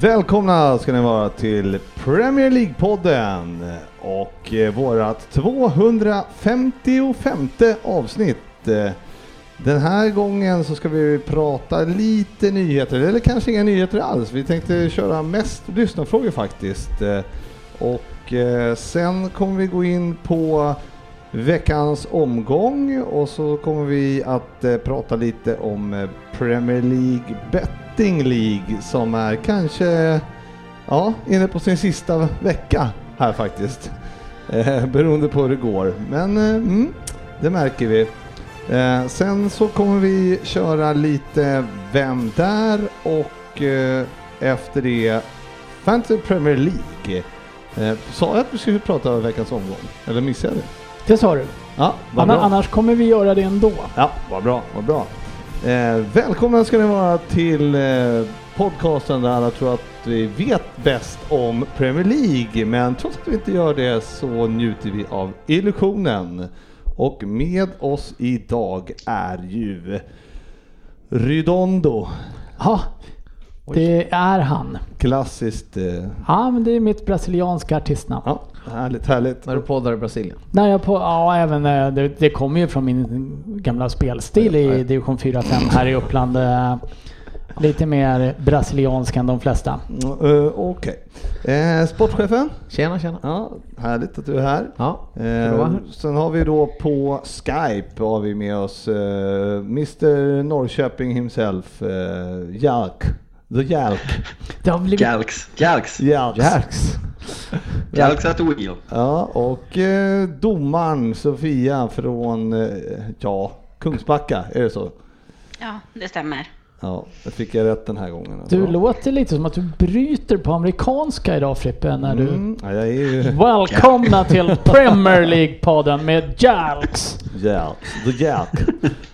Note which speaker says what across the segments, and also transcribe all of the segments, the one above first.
Speaker 1: Välkomna ska ni vara till Premier League-podden och eh, vårat 255 avsnitt. Eh, Den här gången så ska vi prata lite nyheter, eller kanske inga nyheter alls. Vi tänkte köra mest lyssnarfrågor faktiskt. Eh, Och eh, sen kommer vi gå in på veckans omgång och så kommer vi att eh, prata lite om eh, Premier League Betting League som är kanske ja, inne på sin sista vecka här faktiskt. Eh, beroende på hur det går. Men eh, mm, det märker vi. Eh, sen så kommer vi köra lite Vem där? och eh, efter det Fantasy Premier League. Eh, sa jag att vi skulle prata veckans omgång? Eller missade jag det?
Speaker 2: Det sa du.
Speaker 1: Ja, vad bra.
Speaker 2: annars kommer vi göra det ändå.
Speaker 1: Ja, vad bra, vad bra. Eh, välkomna ska ni vara till eh, podcasten där alla tror att vi vet bäst om Premier League, men trots att vi inte gör det så njuter vi av illusionen. Och med oss idag är ju Rydondo,
Speaker 2: Ja, det är han.
Speaker 1: klassiskt. Eh,
Speaker 2: Ja, men det är mitt brasilianska artistnamn.
Speaker 1: ja, härligt, härligt.
Speaker 3: När du poddar i Brasilien.
Speaker 2: När jag på, ja, även eh, det, det kommer ju från min gamla spelstil i division 4-5 här i Uppland. eh, Lite mer brasiliansk än de flesta.
Speaker 1: Uh, Okej. Eh, sportchefen?
Speaker 3: Tjena, tjena.
Speaker 1: Ja, härligt att du är här.
Speaker 3: Ja,
Speaker 1: Eh, sen har vi då på Skype har vi med oss eh, Mr Norrköping himself, eh, Jalk. The Jalk.
Speaker 2: Blivit,
Speaker 4: Jalks. Jalks.
Speaker 1: Jalks.
Speaker 3: Jerks.
Speaker 4: Jalks at the wheel.
Speaker 1: Ja, och eh, domaren Sofia från, eh, ja, Kungsbacka, är det så?
Speaker 5: Ja, det stämmer.
Speaker 1: Ja, det fick jag rätt den här gången.
Speaker 2: du
Speaker 1: alltså.
Speaker 2: låter lite som att du bryter på amerikanska idag Frippe. När du...
Speaker 1: Mm, ja, jag är ju
Speaker 2: Välkomna till Premier League-podden med Jalks.
Speaker 1: Jalk. The Jalk.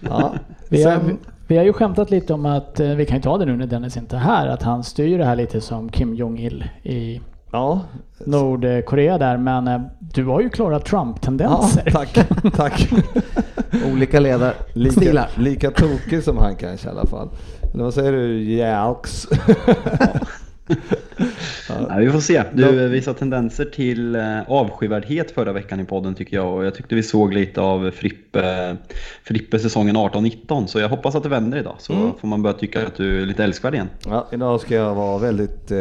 Speaker 1: Ja.
Speaker 2: Vi har,
Speaker 1: Sen-
Speaker 2: vi har ju skämtat lite om att, eh, vi kan ju ta det nu när Dennis inte är här, att han styr det här lite som Kim Jong-Il i
Speaker 1: Ja,
Speaker 2: Nordkorea där. Men eh, du har ju klara
Speaker 1: ja,
Speaker 2: Trump-tendenser.
Speaker 1: tack, tack.
Speaker 3: Olika ledarstilar.
Speaker 1: Lika, lika tokig som han kanske i alla fall. Eller vad säger du? Jalks?
Speaker 4: Ja, vi får se. Du visade tendenser till eh, avskyvärdhet förra veckan i podden tycker jag. Och jag tyckte vi såg lite av Frippe, Frippe säsongen 18-19. Så jag hoppas att det vänder idag. Så
Speaker 1: Mm.
Speaker 4: får man börja tycka att du är lite älskvärd igen.
Speaker 1: Ja, idag ska jag vara väldigt eh,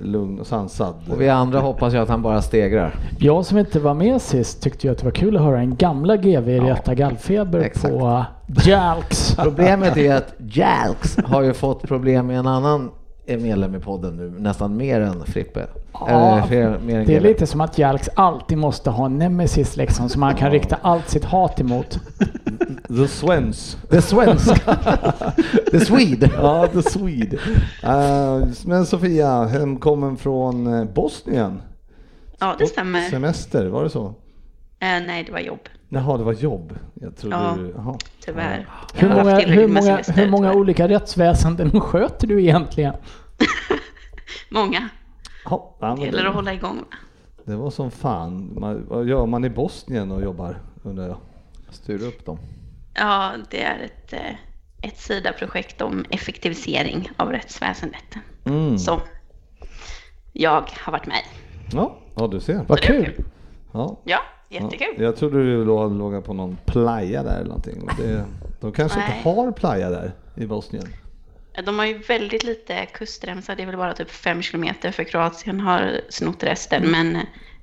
Speaker 1: lugn och sansad.
Speaker 3: Och vi andra hoppas ju att han bara stegrar.
Speaker 2: Jag som inte var med sist tyckte ju att det var kul att höra en gamla GV i Rätta Gallfeber
Speaker 3: exakt.
Speaker 2: på Jalks.
Speaker 3: Problemet är att Jalks har ju fått problem med en annan medlem i podden nu, nästan mer än Frippe.
Speaker 2: Ja,
Speaker 3: Eller fler, mer än
Speaker 2: Det är lite som att Jalks alltid måste ha en nemesis liksom som man kan rikta allt sitt hat emot.
Speaker 1: The Swens.
Speaker 3: The svenska. The Swede.
Speaker 1: Ja, The Swede. Eh, men Sofia, hemkommen från eh, Bosnien.
Speaker 5: Ja, det stämmer.
Speaker 1: Semester, var det så?
Speaker 5: Eh, nej, det var jobb.
Speaker 1: Jaha, det var jobb. Jag trodde
Speaker 5: Ja.
Speaker 1: du... Jaha.
Speaker 5: Tyvärr. Jag
Speaker 2: Hur många, hur många,
Speaker 5: semester,
Speaker 2: hur många olika rättsväsenden sköter du egentligen?
Speaker 5: Många.
Speaker 1: Ja,
Speaker 5: Det gäller att
Speaker 1: det,
Speaker 5: hålla igång.
Speaker 1: det var som fan. Man, vad gör man i Bosnien och jobbar, undrar jag?
Speaker 3: Styr upp dem.
Speaker 5: Ja, det är ett, eh, ett SIDA-projekt om effektivisering av rättsväsendet.
Speaker 1: Mm.
Speaker 5: Så jag har varit med.
Speaker 1: Ja, ja, du ser.
Speaker 2: Vad
Speaker 5: var
Speaker 2: kul!
Speaker 1: Ja.
Speaker 5: Ja,
Speaker 1: Ja,
Speaker 5: jättekul.
Speaker 1: jag trodde du låg, på någon playa där eller någonting. Det, de kanske
Speaker 5: Nej.
Speaker 1: inte har playa där i Bosnien.
Speaker 5: De har ju väldigt lite kustremsa, det är väl bara typ fem kilometer för Kroatien har snott resten. Men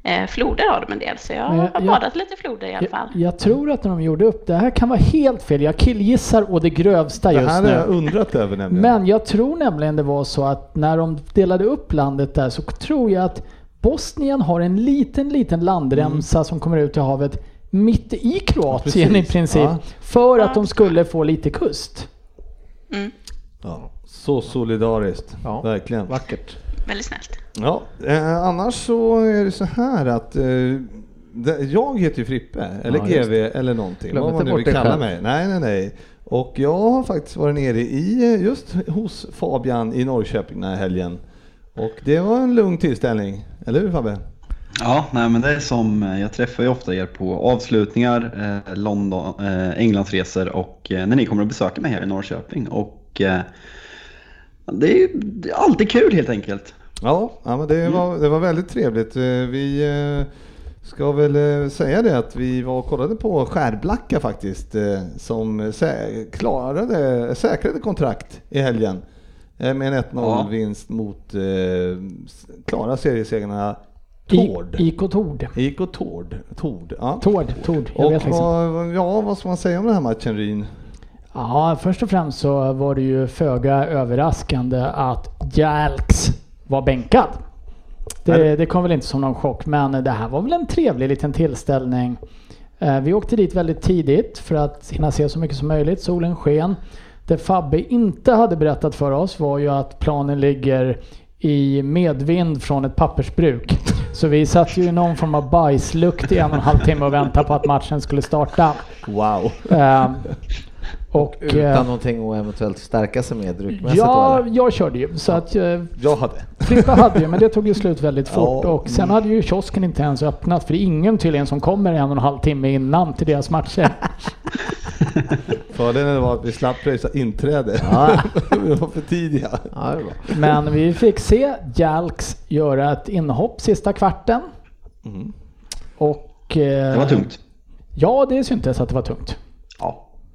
Speaker 5: eh, floder har de en del, så jag
Speaker 2: jag-
Speaker 5: har
Speaker 2: jag-
Speaker 5: badat lite floder i alla
Speaker 2: Jag,
Speaker 5: fall.
Speaker 2: jag tror att när de gjorde upp, det här kan vara helt fel, jag killgissar å det grövsta
Speaker 1: Det
Speaker 2: just
Speaker 1: här har jag
Speaker 2: nu.
Speaker 1: undrat över nämligen.
Speaker 2: Men jag tror nämligen det var så att när de delade upp landet där så tror jag att Bosnien har en liten, liten landremsa som kommer ut i havet mitt i Kroatien
Speaker 1: Precis,
Speaker 2: i princip.
Speaker 1: ja.
Speaker 2: För att de skulle få lite kust.
Speaker 5: Mm.
Speaker 1: Ja. Så solidariskt,
Speaker 3: Ja.
Speaker 1: verkligen.
Speaker 3: Vackert.
Speaker 5: Väldigt snällt.
Speaker 1: Ja, eh, annars så är det så här att eh, det, jag heter ju Frippe, eller
Speaker 3: Ja,
Speaker 1: GV eller någonting,
Speaker 3: Glöm
Speaker 1: vad man
Speaker 3: inte
Speaker 1: nu vill kalla
Speaker 3: själv.
Speaker 1: mig. Nej, nej, nej. Och jag har faktiskt varit nere i, eh, just hos Fabian i Norrköping den här helgen. Och det var en lugn tillställning, eller hur Fabbe?
Speaker 4: Ja, nej, men det är som, eh, jag träffar ju ofta er på avslutningar, eh, London, eh, Englandsresor och eh, när ni kommer att besöka mig här i Norrköping. Och eh, det är det är alltid kul helt enkelt.
Speaker 1: Ja, ja men det, var, det var väldigt trevligt. Eh, Vi eh, ska väl säga det att vi var och kollade på Skärblacka faktiskt som sä- klarade, säkrade kontrakt i helgen med en 1-0
Speaker 4: Ja.
Speaker 1: vinst mot eh, klara seriesegrarna
Speaker 2: I-
Speaker 1: Tord.
Speaker 2: IK Tord.
Speaker 1: IK Tord. Tord, ja.
Speaker 2: Tord, Tord. Jag
Speaker 1: Och
Speaker 2: vet liksom.
Speaker 1: vad, ja, vad ska man säga om den här matchen Ryn?
Speaker 2: Ja, först och främst så var det ju föga överraskande att Jalks var bänkad. Det, det kom väl inte som någon chock, men det här var väl en trevlig liten tillställning. Eh, Vi åkte dit väldigt tidigt för att hinna se så mycket som möjligt. Solen sken. Det Fabbe inte hade berättat för oss var ju att planen ligger i medvind från ett pappersbruk. Så vi satt ju i någon form av bajslukt i en och en halv timme och väntade på att matchen skulle starta.
Speaker 1: Wow!
Speaker 2: Och,
Speaker 3: Utan
Speaker 2: eh,
Speaker 3: någonting att eventuellt stärka sig med dryckmässigt
Speaker 2: Ja,
Speaker 3: eller?
Speaker 2: jag körde ju. Så att eh,
Speaker 1: Jag hade.
Speaker 2: Frippe hade ju, men det tog ju slut väldigt fort.
Speaker 1: Ja,
Speaker 2: Och sen hade ju kiosken inte ens öppnat. För det är ingen tydligen som kommer en och en halv timme innan till deras matcher.
Speaker 1: Fördelen var att vi slapp pröjsa inträde.
Speaker 3: Ja.
Speaker 1: vi var för tidiga.
Speaker 3: Ja.
Speaker 2: Men vi fick se Jalks göra ett inhopp sista kvarten.
Speaker 1: Mm.
Speaker 2: Och... eh,
Speaker 4: Det var tungt.
Speaker 2: Ja, det syntes att det var tungt.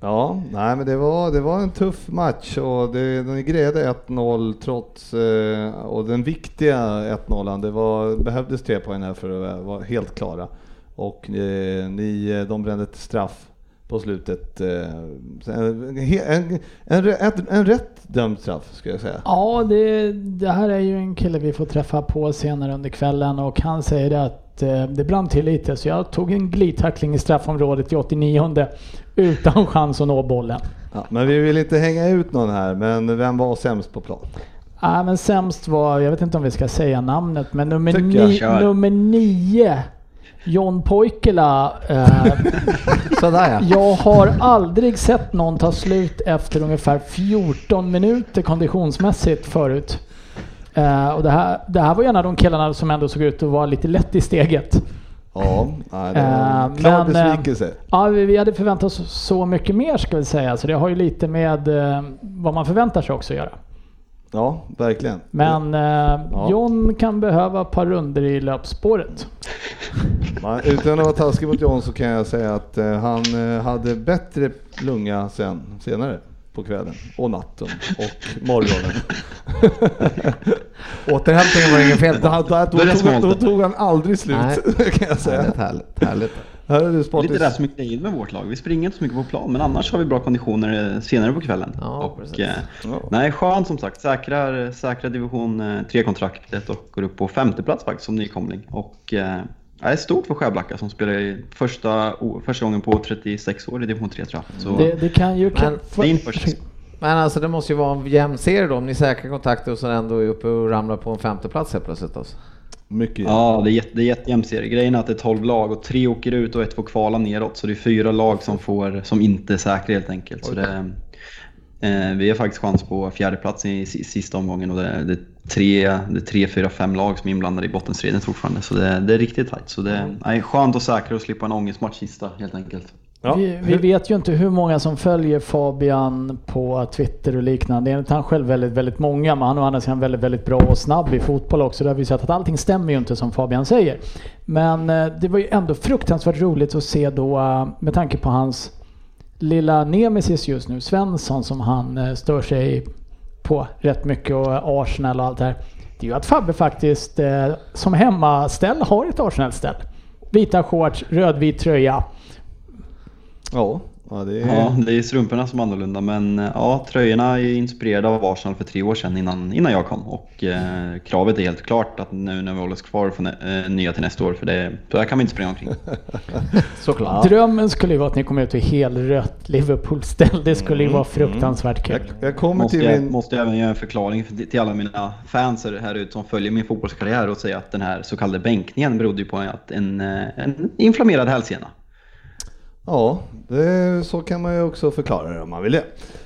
Speaker 4: Ja.
Speaker 1: Nej men det var, det var en tuff match och det, den grejade 1-0 trots, eh, och den viktiga 1-0 det var, behövdes tre poäng här för att vara helt klara. Och eh, ni, eh, de brände ett straff på slutet. Eh, en, en, en, en, rätt dömd straff ska jag säga.
Speaker 2: Ja, det, det här är ju en kille vi får träffa på senare under kvällen och han säger att eh, det brann till lite så jag tog en glidtackling i straffområdet i 89 utan chans att nå bollen.
Speaker 1: Ja, men vi vill inte hänga ut någon här, men vem var sämst på plan?
Speaker 2: Ja, men sämst var, jag vet inte om vi ska säga namnet, men nummer, ni, nummer nio, John Poikela. Eh,
Speaker 3: Sådär ja.
Speaker 2: jag har aldrig sett någon ta slut efter ungefär 14 minuter konditionsmässigt förut. Eh, och det här, det här var en av de killarna som ändå såg ut att vara lite lätt i steget.
Speaker 1: Ja, nej, det var en
Speaker 2: Eh,
Speaker 1: klar
Speaker 2: men, eh,
Speaker 1: besvikelse.
Speaker 2: Ja, vi, hade förväntat oss så mycket mer ska vi säga, så det har ju lite med eh, vad man förväntar sig också att göra.
Speaker 1: Ja, verkligen.
Speaker 2: Men eh,
Speaker 1: Ja.
Speaker 2: John kan behöva ett par runder i löpspåret.
Speaker 1: Utan att vara taskig mot John så kan jag säga att eh, han hade bättre lunga sen, senare på kvällen och natten och morgonen.
Speaker 3: Återhämtningen var det inget fel
Speaker 1: Då,
Speaker 3: på.
Speaker 1: då, då,
Speaker 4: Då
Speaker 1: tog, han- då tog han aldrig slut
Speaker 3: Nej.
Speaker 1: kan jag säga.
Speaker 3: Härligt, härligt, härligt.
Speaker 1: Här är
Speaker 4: Det är
Speaker 1: sportis.
Speaker 4: lite det som är grejen med vårt lag. Vi springer inte så mycket på plan, men annars har vi bra konditioner eh, senare på kvällen.
Speaker 3: Ja,
Speaker 4: och, eh,
Speaker 1: Ja.
Speaker 4: nej, skönt som sagt. Säkrar, säkrar division 3-kontraktet och går upp på femte plats faktiskt som nykomling. Och eh, det är stort för Skärblacka som spelar i första, första gången på 36 år i division 3 tror jag. Så
Speaker 2: Det, det kan ju...
Speaker 3: Men
Speaker 4: inför sig.
Speaker 3: Men alltså det måste ju vara en jämn serie då om ni säkrar kontakter och sen ändå är uppe och ramlar på en femteplats helt plötsligt. Alltså.
Speaker 1: Mycket.
Speaker 4: Ja, det är, jätte, det är jättejämn serie. Grejen är att det är 12 lag och tre åker ut och ett får kvala neråt. Så det är fyra lag som, får, som inte är säkra helt enkelt. Så det, eh, vi har faktiskt chans på fjärde plats i, si- sista omgången och det det, är tre, det är tre, fyra, fem lag som är inblandade i bottenstriden fortfarande. Så det, det är riktigt tajt. Så det är skönt att säkra och slippa en ångestmatch sista helt enkelt.
Speaker 1: Ja.
Speaker 2: Vi, vi vet ju inte hur många som följer Fabian på Twitter och liknande. Enligt han själv väldigt, väldigt många, men han är å andra sidan väldigt, väldigt bra och snabb i fotboll också. Där har vi sett att allting stämmer ju inte som Fabian säger. Men eh, det var ju ändå fruktansvärt roligt att se då, eh, med tanke på hans lilla nemesis just nu, Svensson, som han eh, stör sig på rätt mycket och eh, Arsenal och allt det här. Det är ju att Fabbe faktiskt eh, som hemmaställ har ett Arsenal-ställ. Vita shorts, rödvit tröja.
Speaker 1: Ja, Ja, det är...
Speaker 4: Ja, det är strumporna som är annorlunda, men eh, ja, tröjorna är inspirerade av Arsenal för tre år sedan innan, innan jag kom. Och eh, kravet är helt klart att nu när vi håller oss kvar få eh, nya till nästa år, för det, så där kan vi inte springa omkring.
Speaker 3: Såklart.
Speaker 2: Drömmen skulle ju vara att ni kom ut i helrött Liverpool-ställ. Det skulle ju vara fruktansvärt kul.
Speaker 1: Jag, jag kommer
Speaker 4: Måste
Speaker 1: till
Speaker 4: jag,
Speaker 1: min...
Speaker 4: måste jag även göra en förklaring för, till alla mina fans här ute som följer min fotbollskarriär och säga att den här så kallade bänkningen berodde ju på att en, eh, en inflammerad hälsena.
Speaker 1: Ja, det, så kan man ju också förklara det om man vill det.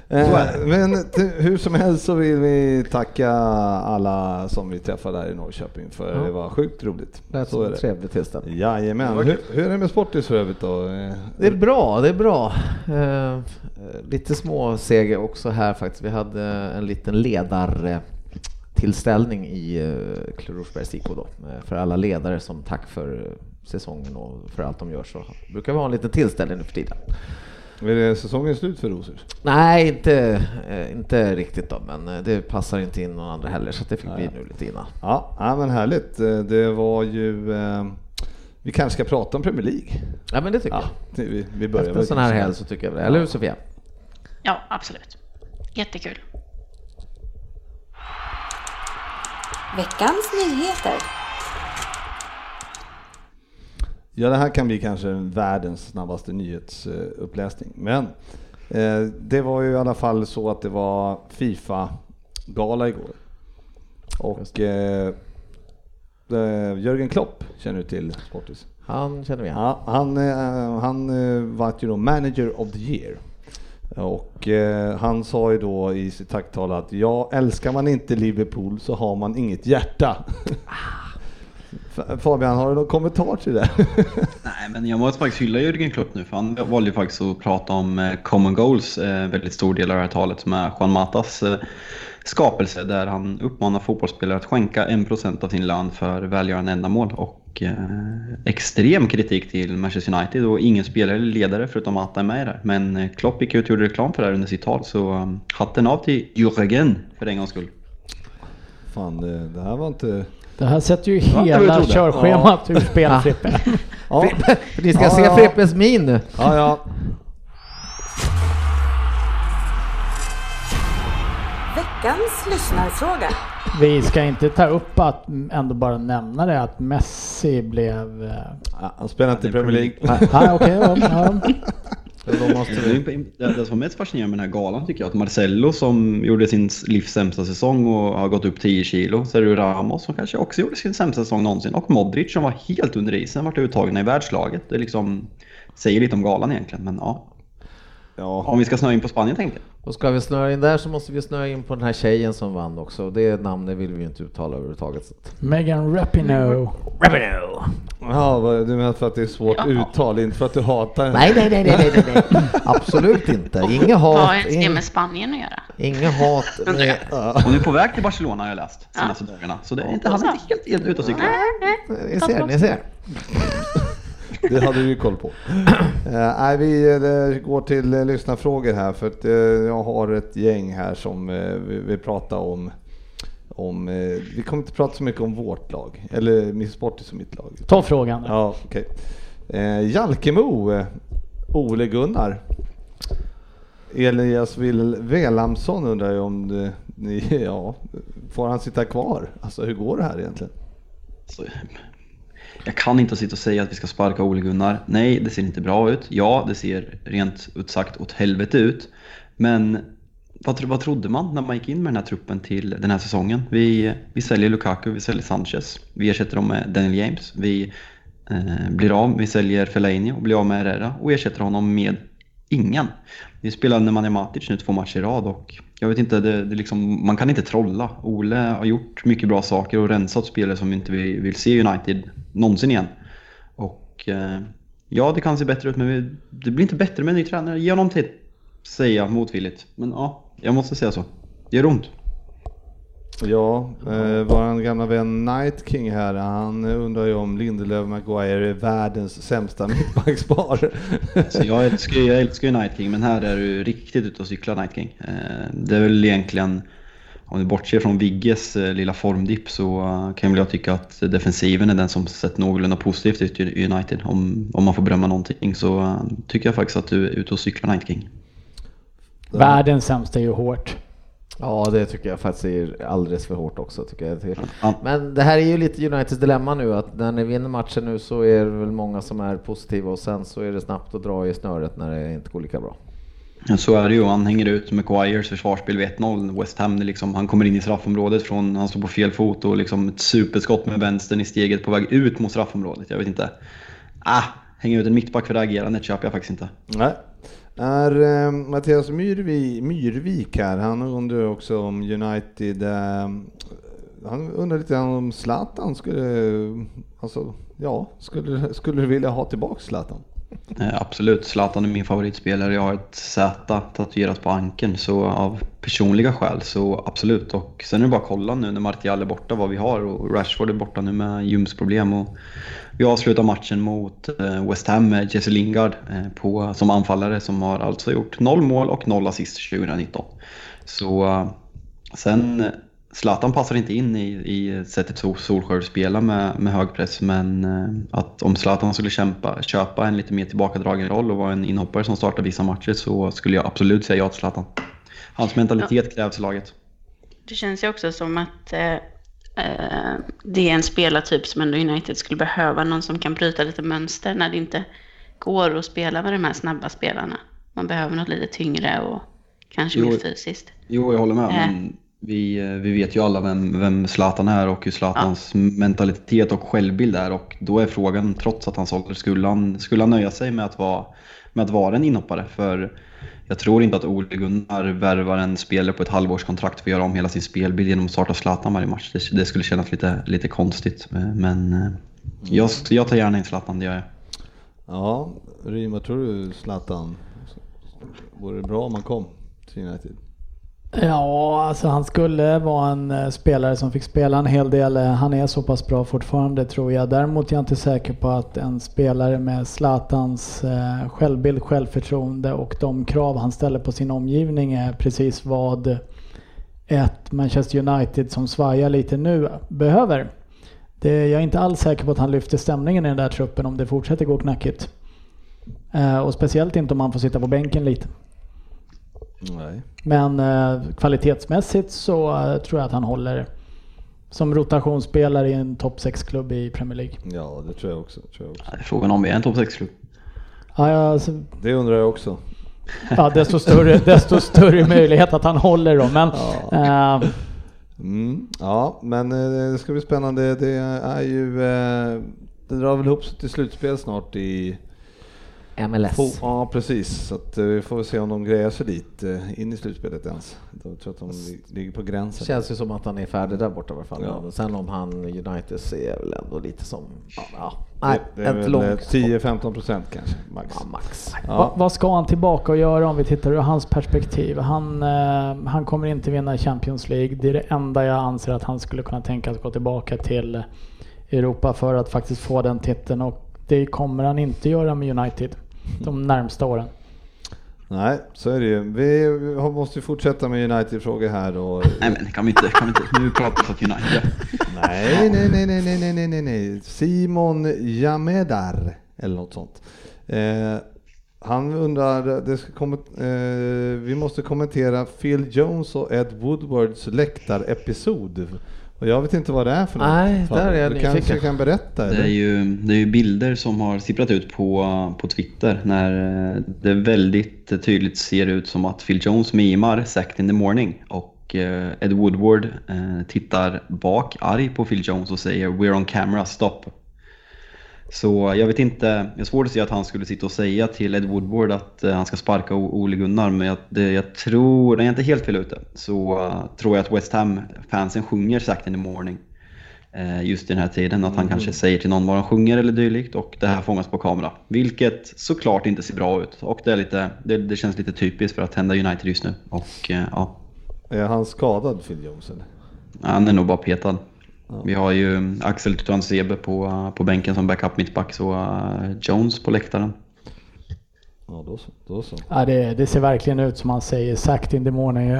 Speaker 1: Eh. Men hur som helst så vill vi tacka alla som vi träffade här i Norrköping för
Speaker 3: Ja.
Speaker 1: det var sjukt roligt.
Speaker 3: Lät
Speaker 1: Så är det.
Speaker 3: trevlig tillställning.
Speaker 1: Jajamän. Hur, hur är det med Sportis för övrigt då?
Speaker 3: Det är bra, det är bra. Eh, lite små seger också här faktiskt. Vi hade en liten ledartillställning i eh, Klurosbergs IK då. För alla ledare som tack för säsongen och för allt de gör så brukar vi ha en liten tillställning nu för tiden.
Speaker 1: Är det säsongen slut för Rosers?
Speaker 3: Nej, inte, eh, inte riktigt då, men eh, det passar inte in någon andra heller så det fick bli nu lite innan.
Speaker 1: Ja, ja, men härligt. Eh, Det var ju... Eh, vi kanske ska prata om Premier League.
Speaker 3: Ja, men det tycker
Speaker 1: Ja,
Speaker 3: jag.
Speaker 1: vi, vi börjar
Speaker 3: Efter en sån här helg så tycker jag det. Eller hur Sofia?
Speaker 5: Ja, absolut. Jättekul.
Speaker 6: Veckans nyheter.
Speaker 1: Ja, det här kan bli kanske världens snabbaste nyhetsuppläsning. Men eh, det var ju i alla fall så att det var Fifa-gala igår. Och eh, eh, Jörgen Klopp känner du till, Sportis?
Speaker 3: Han känner vi.
Speaker 1: Ja, han eh, han eh, vart ju då manager of the year. Och eh, han sa ju då i sitt tacktal att ja, älskar man inte Liverpool så har man inget hjärta. Fabian, har du någon kommentar till det?
Speaker 4: Nej, men jag måste faktiskt hylla Jürgen Klopp nu, för han valde ju faktiskt att prata om eh, common goals, eh, väldigt stor del av det här talet, som är Juan Matas eh, skapelse, där han uppmanar fotbollsspelare att skänka 1% av sin lön för välgörande ändamål. Och eh, extrem kritik till Manchester United och ingen spelare eller ledare förutom Mata är med här. Men Klopp gick ut och gjorde reklam för det här under sitt tal, så hatten av till Jürgen för en gång skull.
Speaker 1: Fan, det, det här var inte...
Speaker 2: Det här sätter ju hela körschemat ur spel Frippe.
Speaker 1: Ja,
Speaker 3: Ni ska
Speaker 1: Ja,
Speaker 3: se
Speaker 1: ja.
Speaker 3: Frippes min nu.
Speaker 1: ja, ja.
Speaker 6: Veckans lyssnarfråga.
Speaker 2: Vi ska inte ta upp att ändå bara nämna det att Messi blev... eh,
Speaker 1: ja han spelar inte i Premier League.
Speaker 2: Ah, okej, ja, ja.
Speaker 3: Då måste
Speaker 4: det som är mest fascinerande med den här galan tycker jag, att Marcello som gjorde sin livs sämsta säsong och har gått upp 10 kilo, Sergio Ramos som kanske också gjorde sin sämsta säsong någonsin och Modric som var helt under isen, vart uttagna i världslaget. Det liksom säger lite om galan egentligen, men ja.
Speaker 1: Ja,
Speaker 4: Om vi ska snöa in på Spanien tänkte jag.
Speaker 3: Och ska vi snöa in där så måste vi snöa in på den här tjejen som vann också. Det namnet vill vi ju inte uttala överhuvudtaget.
Speaker 2: Megan Rapinoe.
Speaker 1: ja vad- du menar för att det är svårt
Speaker 5: Ja.
Speaker 1: uttal, inte för att du hatar den?
Speaker 3: Nej, nej, nej, nej, nej, nej. Absolut inte. Inget
Speaker 5: Vad har
Speaker 3: hat.
Speaker 5: ens det med Spanien att göra?
Speaker 3: inget hat.
Speaker 4: Hon är på väg till Barcelona har jag läst senaste dagarna, så det är inte, han är inte helt, helt ute och cyklar.
Speaker 3: Ni ser, ni ser.
Speaker 1: Det hade du ju koll på. Eh, nej, vi eh, går till uh, lyssnarfrågor här för att jag har ett gäng här som vi vill prata om. om vi kommer inte prata så mycket om vårt lag, eller Miss Sportis som mitt lag.
Speaker 2: Ta frågan.
Speaker 1: Ja. Eh, Jalkemo, eh, Ole Gunnar. Elias Velamsson undrar ju om det, ni, ja, får han sitta kvar? Alltså hur går det här egentligen?
Speaker 4: Så, jag kan inte sitta och säga att vi ska sparka Ole Gunnar. Nej, det ser inte bra ut. Ja, det ser rent ut sagt åt helvete ut. Men vad, vad trodde man när man gick in med den här truppen till den här säsongen? Vi, vi säljer Lukaku, vi säljer Sanchez. Vi ersätter dem med Daniel James. Vi eh, blir av, vi säljer Fellaini och blir av med Herrera och ersätter honom med ingen. Vi spelar Nemanja Matic nu två matcher i rad och jag vet inte, det, det liksom, man kan inte trolla. Ole har gjort mycket bra saker och rensat spelare som inte vi vill se i United någonsin igen. Och eh, ja, det kan se bättre ut men vi, det blir inte bättre med en ny tränare. Ge honom tid, säger jag motvilligt. Men ja, jag måste säga så. Det gör ont.
Speaker 1: Ja, eh, vår gamla vän Night King här, han undrar ju om Lindelöf Maguire är världens sämsta mittbackspar.
Speaker 4: Så jag älskar, ju- jag älskar ju Night King, men här är du riktigt ute och cyklar Night King. Eh, det är väl egentligen, om du bortser från Vigges eh, lilla formdipp så eh, kan väl jag tycka att defensiven är den som sett någorlunda positivt ut i United. Om, om man får berömma någonting så eh, tycker jag faktiskt att du är ute och cyklar Night King.
Speaker 2: Världens sämsta är ju hårt.
Speaker 3: Ja, det tycker jag faktiskt är alldeles för hårt också. Tycker jag.
Speaker 4: Ja.
Speaker 3: Men det här är ju lite Uniteds dilemma nu att när ni vinner matchen nu så är det väl många som är positiva och sen så är det snabbt att dra i snöret när det inte går lika bra.
Speaker 4: Så är det ju. Han hänger ut Maguires försvarsspel vid 1-0. West Ham, liksom, han kommer in i straffområdet från, han står på fel fot och liksom ett superskott med vänstern i steget på väg ut mot straffområdet. Jag vet inte. Ah, hänga ut en mittback för det agerandet köper jag faktiskt inte.
Speaker 1: Nej. Är eh, Mattias Myrvik, Myrvik här, han undrar också om United, eh, han undrar lite om Zlatan skulle, alltså, ja, skulle, skulle du vilja ha tillbaka Zlatan?
Speaker 4: Eh, absolut, Zlatan är min favoritspelare. Jag har ett Z tatuerat på ankeln så av personliga skäl så absolut. Och sen är det bara att kolla nu när Martial är borta vad vi har och Rashford är borta nu med ljumsproblem. Och vi avslutar matchen mot eh, West Ham med Jesse Lingard eh, på, som anfallare som har alltså gjort noll mål och noll assist 2019. Så sen Zlatan passar inte in i, i sättet Sol- Solskjaer spelar med, med hög press men eh, att om Zlatan skulle kämpa, köpa en lite mer tillbakadragen roll och vara en inhoppare som startar vissa matcher så skulle jag absolut säga ja till Zlatan. Hans mentalitet krävs i laget.
Speaker 5: Det känns ju också som att eh, eh, det är en spelartyp som ändå United skulle behöva. Någon som kan bryta lite mönster när det inte går att spela med de här snabba spelarna. Man behöver något lite tyngre och kanske
Speaker 4: Jo.
Speaker 5: mer fysiskt.
Speaker 4: Jo, jag håller med.
Speaker 5: Äh.
Speaker 4: Men vi, eh, vi vet ju alla vem, vem Zlatan är och hur Zlatans mentalitet och självbild är. Och då är frågan, trots att hans ålder, skulle han, skulle han nöja sig med att, vara, med att vara en inhoppare? För jag tror inte att Ole Gunnar värvar en spelare på ett halvårskontrakt för att göra om hela sin spelbild genom att starta Zlatan varje match. Det, det skulle kännas lite, lite konstigt. Men eh, jag, jag tar gärna in Zlatan, det gör jag.
Speaker 1: Ja, Rym, vad tror du Zlatan? Vore det bra om han kom till United?
Speaker 2: Ja, alltså han skulle vara en eh, spelare som fick spela en hel del. Eh, han är så pass bra fortfarande tror jag. Däremot är jag inte säker på att en spelare med Zlatans eh, självbild, självförtroende och de krav han ställer på sin omgivning är precis vad ett Manchester United som svajar lite nu behöver. Det, jag är inte alls säker på att han lyfter stämningen i den där truppen om det fortsätter gå knackigt. Och speciellt inte om han får sitta på bänken lite.
Speaker 1: Nej.
Speaker 2: Men eh, kvalitetsmässigt så eh, tror jag att han håller som rotationsspelare i en topp 6-klubb i Premier League.
Speaker 1: Ja, det tror jag också. Tror jag också.
Speaker 4: Det är Frågan om vi är en topp 6-klubb.
Speaker 2: Ja, ja, alltså,
Speaker 1: Det undrar jag också.
Speaker 2: ja desto, större, desto större möjlighet att han håller då. Men eh,
Speaker 1: Mm, ja, men eh, det ska bli spännande. Det är ju... Eh, det drar väl ihop sig till slutspel snart i...
Speaker 3: MLS.
Speaker 1: Fo- ja, precis. Så att, eh, vi får väl se om de grejer sig dit, eh, in i slutspelet ens. Jag tror att de li- ligger på
Speaker 3: Det
Speaker 1: gränsen.
Speaker 3: känns ju som att han är färdig där borta i alla fall.
Speaker 1: Ja.
Speaker 3: Sen om han United ser väl ändå lite som, ja, ja.
Speaker 1: Det,
Speaker 3: nej,
Speaker 1: det är
Speaker 3: ett
Speaker 1: eh,
Speaker 3: långt
Speaker 1: 10-15 procent kanske, max.
Speaker 3: Ja, max.
Speaker 2: va,
Speaker 1: Ja.
Speaker 2: vad ska han tillbaka och göra om vi tittar ur hans perspektiv? Han, eh, han kommer inte vinna Champions League. Det är det enda jag anser att han skulle kunna tänka sig gå tillbaka till Europa för att faktiskt få den titeln. Och det kommer han inte göra med United de närmsta åren.
Speaker 1: Nej, så är det ju. Vi måste ju fortsätta med United-frågor här och...
Speaker 4: Nej men kan vi inte, kan vi inte nu prata om United?
Speaker 1: nej, nej, nej, nej, nej, nej, nej, nej. Simon Jamedar eller något sånt. Eh, han undrar, det ska komma, eh, vi måste kommentera Phil Jones och Ed Woodwards läktarepisod. Och jag vet inte vad det är för något.
Speaker 3: Nej, där är jag
Speaker 1: Du kanske
Speaker 3: nyfiken.
Speaker 1: kan berätta?
Speaker 4: Det är, ju, det är ju bilder som har sipprat ut på, på Twitter när eh, det väldigt tydligt ser ut som att Phil Jones mimar Sacked in the morning och eh, Ed Woodward eh, tittar bak arg på Phil Jones och säger “We're on camera, stop”. Så jag vet inte, jag har svårt att se att han skulle sitta och säga till Ed Woodward att eh, han ska sparka Ole Gunnar men jag, det, jag tror, när jag är inte helt fel ute, så eh, tror jag att West Ham-fansen sjunger Sacked in the morning eh, just i den här tiden. Att han kanske säger till någon vad han sjunger eller dylikt och det här fångas på kamera. Vilket såklart inte ser bra ut och det, är lite, det, det känns lite typiskt för att hända United just nu. Och eh, ja,
Speaker 1: Är han skadad Phil Jones? Eller?
Speaker 4: han är nog bara petad. Vi har ju Axel Tuanzebe på, på bänken som backup mittback så eh, Jones på läktaren.
Speaker 1: Ja, då så. Då så.
Speaker 2: Ja, det, det ser verkligen ut som man säger sagt in the morning.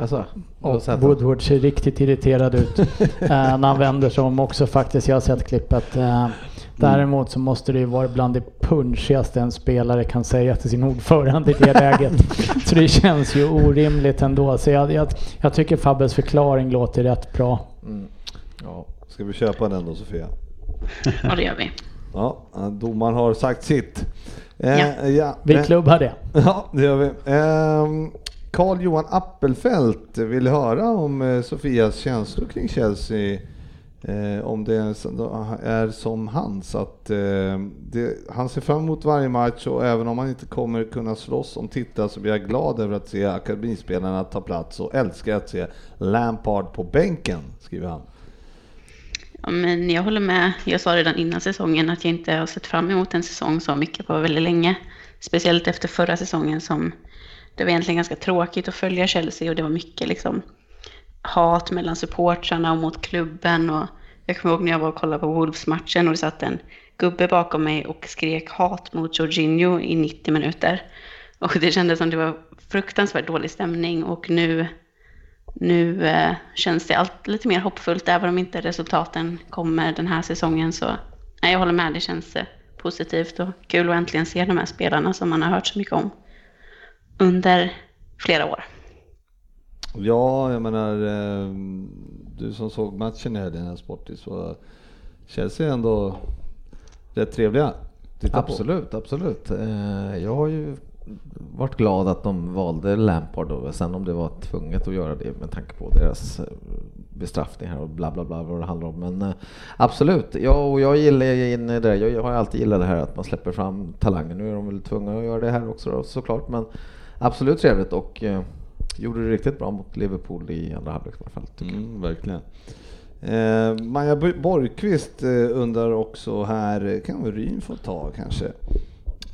Speaker 3: Alltså,
Speaker 2: Och Woodward ser riktigt irriterad ut eh, när han vänder sig om också faktiskt. Jag har sett klippet. Eh, däremot så måste det ju vara bland det punchigaste en spelare kan säga till sin ordförande i det läget. så det känns ju orimligt ändå. Så jag, jag, jag tycker Fabbes förklaring låter rätt bra.
Speaker 3: Mm. Ja.
Speaker 1: Ska vi köpa den då Sofia?
Speaker 5: Och det gör vi.
Speaker 1: Ja, domaren har sagt sitt. Eh,
Speaker 5: Ja.
Speaker 1: ja.
Speaker 2: Vi
Speaker 1: eh,
Speaker 2: klubbar det.
Speaker 1: Ja, det gör vi. Ehm, Carl-Johan Appelfelt vill höra om eh, Sofias känslor kring Chelsea. Eh, om det är som hans, att eh, det, han ser fram emot varje match och även om han inte kommer kunna slåss om titlar så blir jag glad över att se akademispelarna ta plats och älskar att se Lampard på bänken, skriver han.
Speaker 5: Ja, men jag håller med. Jag sa redan innan säsongen att jag inte har sett fram emot en säsong så mycket på väldigt länge. Speciellt efter förra säsongen som det var egentligen ganska tråkigt att följa Chelsea och det var mycket liksom hat mellan supportrarna och mot klubben. Och jag kommer ihåg när jag var och kollade på Wolves-matchen och det satt en gubbe bakom mig och skrek hat mot Jorginho i 90 minuter. Och det kändes som det var fruktansvärt dålig stämning och nu nu eh, känns det allt lite mer hoppfullt även om inte resultaten kommer den här säsongen. Så nej, jag håller med, det känns eh, positivt och kul att äntligen se de här spelarna som man har hört så mycket om under flera år.
Speaker 1: Ja, jag menar, eh, du som såg matchen i helgen, här Sportis, så Chelsea ändå rätt trevliga. titta på.
Speaker 3: Absolut, absolut. Jag har ju varit glad att de valde Lampard då. Sen om det var tvunget att göra det med tanke på deras eh, bestraffningar och bla bla bla vad det handlar om. Men eh, absolut, ja, och jag gillar ju in i det. Jag har alltid gillat det här att man släpper fram talanger. Nu är de väl tvungna att göra det här också då, såklart. Men absolut trevligt och eh, gjorde det riktigt bra mot Liverpool i andra halvlek i alla fall. tycker jag.
Speaker 1: Mm, verkligen. Eh, Maja Borgqvist eh, undrar också här, kan väl Ryn få ta kanske?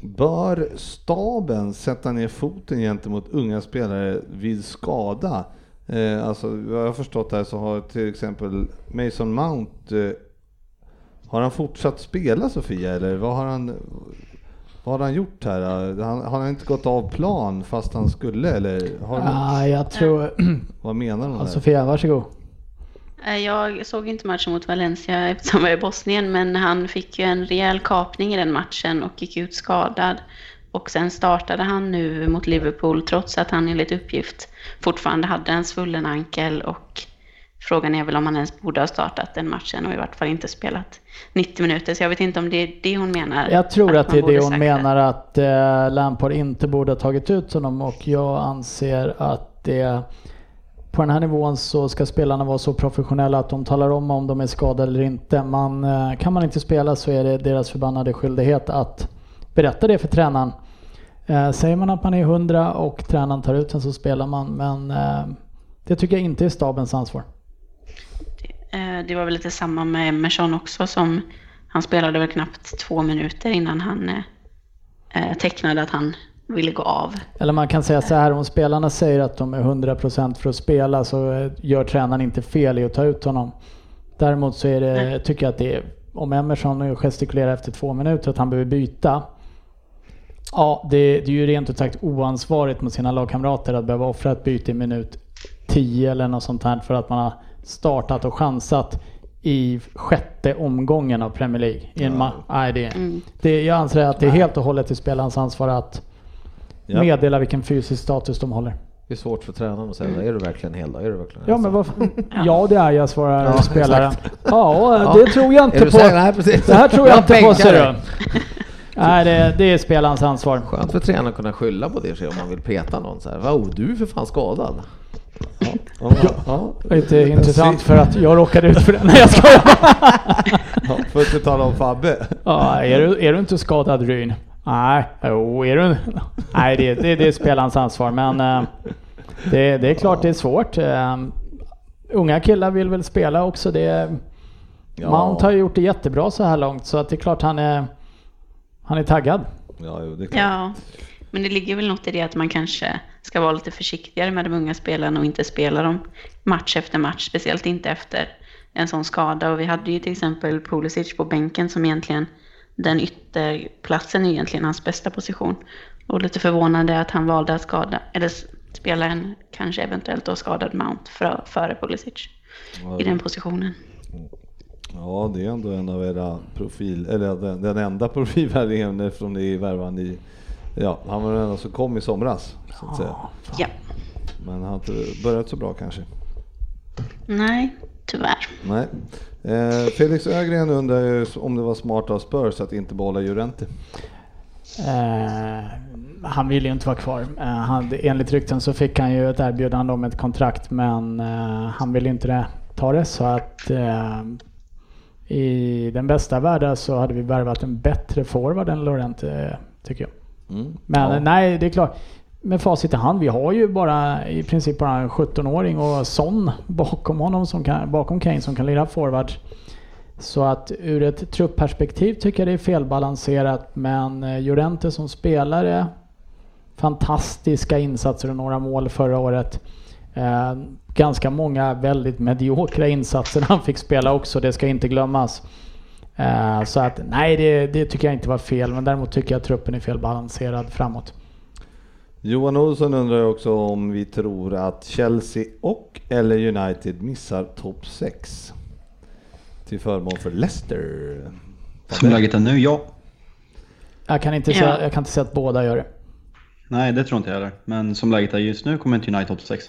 Speaker 1: Bör staben sätta ner foten gentemot unga spelare vid skada? Eh, alltså, vad jag har förstått här så har till exempel Mason Mount, eh, har han fortsatt spela Sofia eller vad har han, vad har han gjort här? Han, har han inte gått av plan fast han skulle eller? Har
Speaker 2: Ah, jag tror...
Speaker 1: vad menar?
Speaker 2: Ja,
Speaker 1: där?
Speaker 2: Sofia, varsågod.
Speaker 5: Eh, Jag såg inte matchen mot Valencia eftersom jag var i Bosnien, men han fick ju en rejäl kapning i den matchen och gick ut skadad. Och sen startade han nu mot Liverpool trots att han enligt uppgift fortfarande hade en svullen ankel och frågan är väl om han ens borde ha startat den matchen och i vart fall inte spelat 90 minuter. Så jag vet inte om det är det hon menar.
Speaker 2: Jag tror att
Speaker 5: man
Speaker 2: det är det hon menar att eh, Lampard inte borde ha tagit ut honom och jag anser att det på den här nivån så ska spelarna vara så professionella att de talar om om de är skadade eller inte. Man, eh, kan man inte spela så är det deras förbannade skyldighet att berätta det för tränaren. Eh, säger man att man är 100 och tränaren tar ut en så spelar man men eh, det tycker jag inte är stabens ansvar.
Speaker 5: Det var väl lite samma med Emerson också som han spelade väl knappt två minuter innan han tecknade att han ville gå av.
Speaker 2: Eller man kan säga så här, om spelarna säger att de är 100% för att spela så gör tränaren inte fel i att ta ut honom. Däremot så är det, tycker jag att det är, om Emerson nu gestikulerar efter två minuter att han behöver byta. Ja, det, det är ju rent ut sagt oansvarigt mot sina lagkamrater att behöva offra ett byte i minut 10 eller något sånt här för att man har startat och chansat i sjätte omgången av Premier League. I en ma- Nej, det,
Speaker 5: Mm.
Speaker 2: det, jag anser att det är helt och hållet till spelarens ansvar att
Speaker 1: Ja.
Speaker 2: meddela vilken fysisk status de håller.
Speaker 3: Det är svårt för tränaren att säga, är du verkligen hel då? Är du verkligen
Speaker 2: Ja men Ja det är jag svarar
Speaker 3: Ja,
Speaker 2: spelaren. Ja
Speaker 3: Ja.
Speaker 2: det tror jag inte på.
Speaker 3: precis.
Speaker 2: Det här tror jag inte på ser du. Nej det, det är spelarens ansvar.
Speaker 3: Skönt för tränaren att kunna skylla på det sig om man vill peta någon så här. Wow, du är för fan skadad.
Speaker 1: Ja, ja,
Speaker 2: Det är inte intressant för att jag råkade ut för det. Nej jag skojar.
Speaker 1: ja, för att inte tala om Fabbe.
Speaker 2: Ja, är, du, är du inte skadad Ryn? Nej, jo är du Nej det, det, det är spelarens ansvar men eh, det, det är klart det är svårt. Eh, Unga killar vill väl spela också. Det,
Speaker 1: Ja.
Speaker 2: Mount har ju gjort det jättebra så här långt så att det är klart han är, han är taggad.
Speaker 1: Ja, det är klart.
Speaker 5: Ja, men det ligger väl något i det att man kanske ska vara lite försiktigare med de unga spelarna och inte spela dem match efter match, speciellt inte efter en sån skada. Och vi hade ju till exempel Pulisic på bänken som egentligen, den ytterplatsen är egentligen hans bästa position. Och lite förvånande att han valde att skada, eller spela en kanske eventuellt då skadad Mount för, före Pulisic i den positionen.
Speaker 1: Ja, det är ändå en av era profil, eller den, den enda profilvärvningen eftersom det är värvan i, ja, han var den enda som kom i somras, så att säga.
Speaker 5: Ja.
Speaker 1: Men han har inte börjat så bra kanske.
Speaker 5: Nej, tyvärr.
Speaker 1: Nej. Eh, Felix Ögren undrar ju om det var smart av Spurs att inte behålla Jurente.
Speaker 2: Eh, han ville ju inte vara kvar. Eh, han, enligt rykten så fick han ju ett erbjudande om ett kontrakt men eh, han ville inte det, ta det så att eh, i den bästa världen så hade vi värvat en bättre forward än Lorente eh, tycker jag.
Speaker 1: Mm.
Speaker 2: Men
Speaker 1: Ja.
Speaker 2: eh, nej, det är klart. Med facit i hand, vi har ju bara i princip bara en 17-åring och Son bakom honom som kan, bakom Kane som kan lira forward. Så att ur ett truppperspektiv tycker jag det är felbalanserat men eh, Llorente som spelare fantastiska insatser och några mål förra året. Eh, ganska många väldigt mediokra insatser han fick spela också, det ska inte glömmas. Eh, så att nej, det, det tycker jag inte var fel men däremot tycker jag att truppen är felbalanserad framåt.
Speaker 1: Johan Olsson undrar också om vi tror att Chelsea och eller United missar topp 6 till förmån för Leicester.
Speaker 4: Som läget är nu, ja.
Speaker 2: Jag kan inte,
Speaker 5: Ja.
Speaker 2: säga, jag kan inte säga att båda gör det.
Speaker 4: Nej, det tror inte jag heller. Men som läget är just nu kommer inte United topp 6.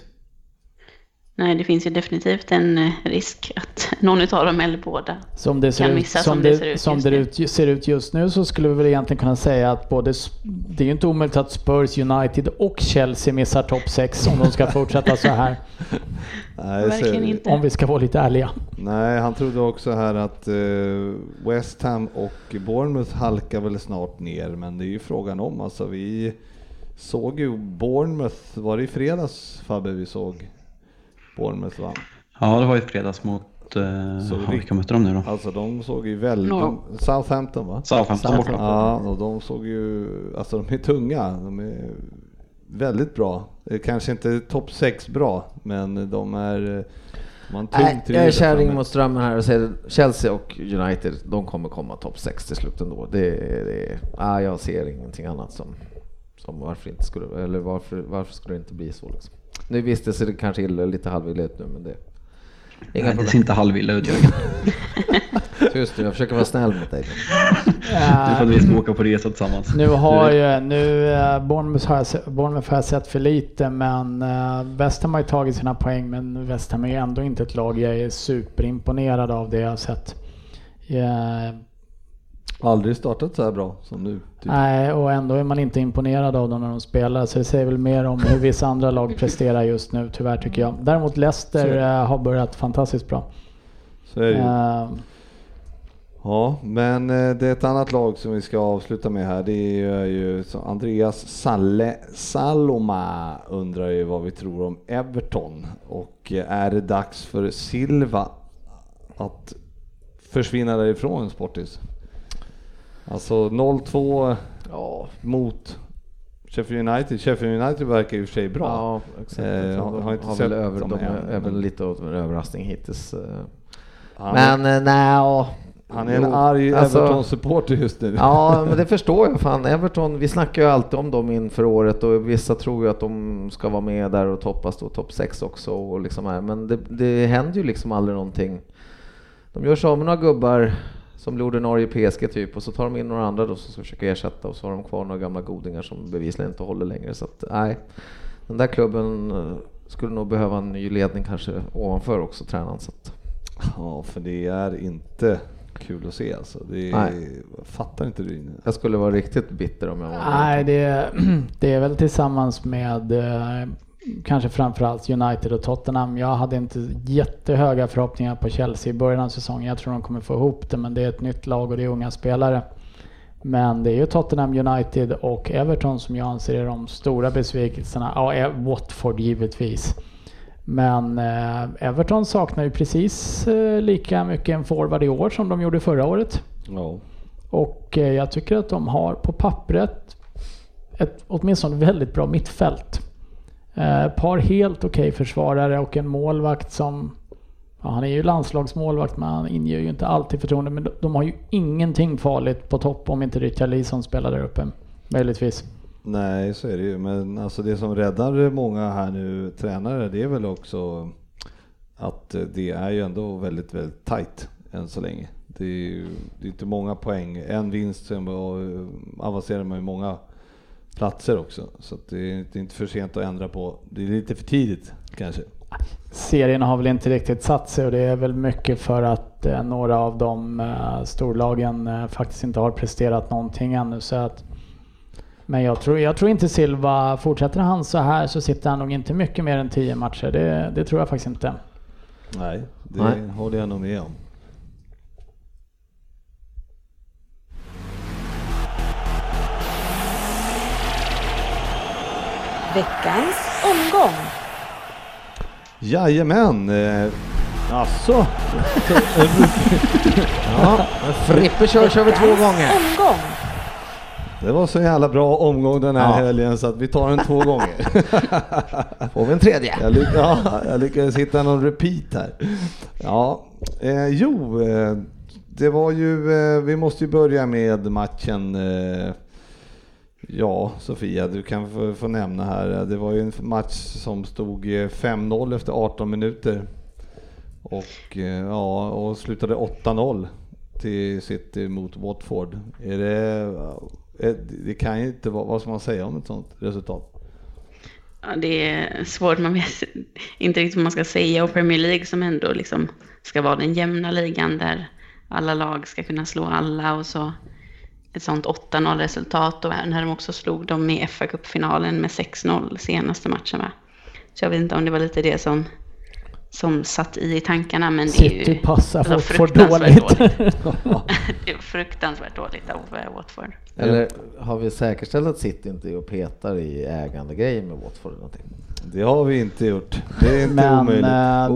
Speaker 5: Nej, det finns ju definitivt en eh, risk att någon utav dem eller båda
Speaker 2: Som det ser,
Speaker 5: Kan
Speaker 2: ut,
Speaker 5: missa
Speaker 2: som
Speaker 5: som
Speaker 2: det,
Speaker 5: ser ut
Speaker 2: som
Speaker 5: just
Speaker 2: det
Speaker 5: nu.
Speaker 2: ut, ser ut just nu så skulle vi väl egentligen kunna säga att både, det är ju inte omöjligt att Spurs, United och Chelsea missar topp 6 om de ska fortsätta så här.
Speaker 1: Nej,
Speaker 5: Verkligen
Speaker 1: så-
Speaker 5: inte.
Speaker 2: Om vi ska vara lite ärliga.
Speaker 1: Nej, han trodde också här att eh, West Ham och Bournemouth halkar väl snart ner, men det är ju frågan om. Alltså, vi såg ju Bournemouth, var det i fredags Fabbe vi såg Bournemouth va?
Speaker 4: Ja, det var i fredags mot... Eh,
Speaker 1: Så
Speaker 4: ja,
Speaker 1: vi-
Speaker 4: vilka mötte de nu då?
Speaker 1: Alltså de såg ju väldigt... De- Southampton va?
Speaker 4: Southampton borta.
Speaker 1: Ja, och de såg ju... Alltså de är tunga. De är väldigt bra. Kanske inte topp 6 bra, men de är... eh, tung
Speaker 3: Nej, jag är kärring mot strömmen här och säger Chelsea och United, de kommer komma topp 6 till slut ändå. Det, det, ah, jag ser ingenting annat som, som varför inte skulle, eller varför, varför skulle det inte bli så liksom. Nu visst, det ser kanske illa, lite halvilla ut nu, men det... Inga
Speaker 4: Nej, det ser inte halvilla ut Jörgen.
Speaker 3: Tyst nu, jag försöker vara snäll mot dig.
Speaker 4: Det är för att vi ska åka på resa tillsammans.
Speaker 2: Nu har ju, nu, eh, Bournemouth har, jag, Bournemouth har jag sett för lite men uh, West Ham har ju tagit sina poäng men West Ham är ju ändå inte ett lag jag är superimponerad av det jag har sett. Eh,
Speaker 1: Aldrig startat så här bra som nu. Typ.
Speaker 2: Nej, och ändå är man inte imponerad av dem när de spelar. Så det säger väl mer om hur vissa andra lag presterar just nu, tyvärr tycker jag. Däremot Leicester eh, har börjat fantastiskt bra.
Speaker 1: Så är det ju.
Speaker 2: Eh,
Speaker 1: Ja, men eh, det är ett annat lag som vi ska avsluta med här. Det är ju Andreas Salle, Saloma undrar ju vad vi tror om Everton. Och eh, är det dags för Silva att försvinna därifrån Sportis? Alltså 0-2
Speaker 3: Ja,
Speaker 1: mot Sheffield United. Sheffield United verkar i och för sig bra.
Speaker 3: ja exakt.
Speaker 1: Eh,
Speaker 3: De
Speaker 1: har- har inte
Speaker 3: har
Speaker 1: sett
Speaker 3: väl över, de är, är väl lite av en överraskning hittills. eh.
Speaker 1: Han,
Speaker 3: Men eh, nej,
Speaker 1: han är en
Speaker 3: Jo,
Speaker 1: arg
Speaker 3: alltså-
Speaker 1: Everton-supporter just nu.
Speaker 3: Ja, men det förstår jag. Fan, Everton, vi snackar ju alltid om dem inför året och vissa tror ju att de ska vara med där och toppas då topp 6 också. Och liksom här. Men det, det händer ju liksom aldrig någonting. De gör sig av med några gubbar som blir ordinarie PSG typ och så tar de in några andra då som ska försöka ersätta och så har de kvar några gamla godingar som bevisligen inte håller längre. Så att nej, den där klubben eh, skulle nog behöva en ny ledning kanske ovanför också, tränaren. Så att,
Speaker 1: Ja, för det är inte kul att se alltså. Det är,
Speaker 3: Nej.
Speaker 1: fattar inte det.
Speaker 3: jag skulle vara riktigt bitter om jag var
Speaker 2: nej, det, det är väl tillsammans med eh, kanske framförallt United och Tottenham. Jag hade inte jättehöga förhoppningar på Chelsea i början av säsongen. Jag tror de kommer få ihop det, men det är ett nytt lag och det är unga spelare. Men det är ju Tottenham, United och Everton som jag anser är de stora besvikelserna. Ja, eh, Watford givetvis. Men eh, Everton saknar ju precis eh, lika mycket en forward i år som de gjorde förra året.
Speaker 1: Ja.
Speaker 2: Och jag tycker att de har på pappret ett åtminstone väldigt bra mittfält. Eh, par helt okej försvarare och en målvakt som Ja, han är ju landslagsmålvakt men han inger ju inte alltid förtroende. Men de, de har ju ingenting farligt på topp om inte Richard Leeson spelar där uppe. Möjligtvis.
Speaker 1: Nej, så är det ju. Men alltså det som räddar många här nu, tränare, det är väl också att det är ju ändå väldigt, väldigt tajt än så länge. Det är ju det är inte många poäng. En vinst, sen avancerar man ju många platser också. Så att det är inte för sent att ändra på. Det är lite för tidigt kanske.
Speaker 2: Serien har väl inte riktigt satt sig och det är väl mycket för att eh, några av de eh, storlagen eh, faktiskt inte har presterat någonting ännu. Så att, men jag tror, jag tror inte Silva, fortsätter han så här så sitter han nog inte mycket mer än tio matcher. Det, det tror jag faktiskt inte.
Speaker 1: Nej, det
Speaker 3: Nej.
Speaker 1: håller jag nog med om.
Speaker 6: Veckans omgång.
Speaker 1: Jajamän! Eh, alltså,
Speaker 3: Ja, Frippe kör, kör vi två gånger.
Speaker 6: omgång.
Speaker 1: det var så jävla bra omgång den här
Speaker 3: Ja.
Speaker 1: helgen så att vi tar den två gånger.
Speaker 3: Får vi en tredje?
Speaker 1: Jag, lyck ja, jag lyckades hitta någon repeat här. Ja, eh, jo, eh, det var ju, eh, vi måste ju börja med matchen. Eh, ja, Sofia, du kan få, få nämna här. Det var ju en match som stod eh, 5-0 efter 18 minuter. Och, eh, ja, och slutade 8-0 till City mot Watford. Är det, eh, det kan ju inte vara, vad ska man säga om ett sånt resultat?
Speaker 5: Ja, det är svårt, man vet inte riktigt vad man ska säga. Och Premier League som ändå liksom ska vara den jämna ligan där alla lag ska kunna slå alla och så ett sånt 8-0 resultat och när de också slog dem i fa Cup-finalen med 6-0 senaste matchen va? Så jag vet inte om det var lite det som, som satt i i tankarna men det är ju
Speaker 2: City passar
Speaker 5: alltså, fruktansvärt
Speaker 2: dåligt.
Speaker 5: det är fruktansvärt dåligt av Watford.
Speaker 3: Eller har vi säkerställt att City inte är och petar i ägandegrejer med Watford eller någonting?
Speaker 1: Det har vi inte gjort. Det är inte
Speaker 2: Men
Speaker 1: omöjligt.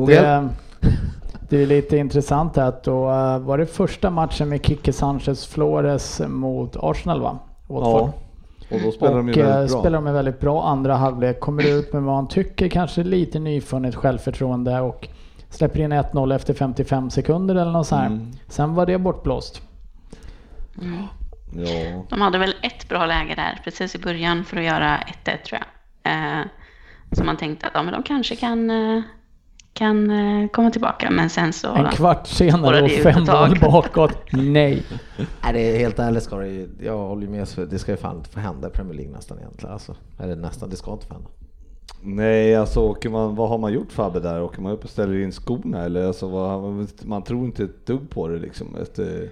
Speaker 2: det, det är lite intressant att då eh, var det första matchen med Kike Sanchez Flores mot Arsenal va? Watford.
Speaker 1: Ja, och då spelar de
Speaker 2: och
Speaker 1: ju
Speaker 2: eh,
Speaker 1: väldigt bra.
Speaker 2: spelar de väldigt bra. Andra halvlek kommer ut med vad man tycker kanske lite nyfunnet självförtroende och släpper in 1-0 efter 55 sekunder eller något så här.
Speaker 1: Mm.
Speaker 2: Sen var det bortblåst.
Speaker 1: Ja,
Speaker 5: De hade väl ett bra läge där precis i början för att göra 1-1 tror jag. Eh, så man tänkte att ja, men de kanske kan, eh, kan eh, komma tillbaka. Men sen så...
Speaker 2: En kvart senare och fem
Speaker 5: ett
Speaker 2: mål bakåt. Nej.
Speaker 3: Nej, det är helt ärligt ska det ju, jag håller med, för det ska ju fan inte få hända i Premier League nästan egentligen. Alltså, eller nästan, det ska inte få hända.
Speaker 1: nej alltså åker man, vad har man gjort Fabbe där? Åker man upp och ställer in skorna eller alltså vad, man tror inte ett dugg på det liksom. Efter,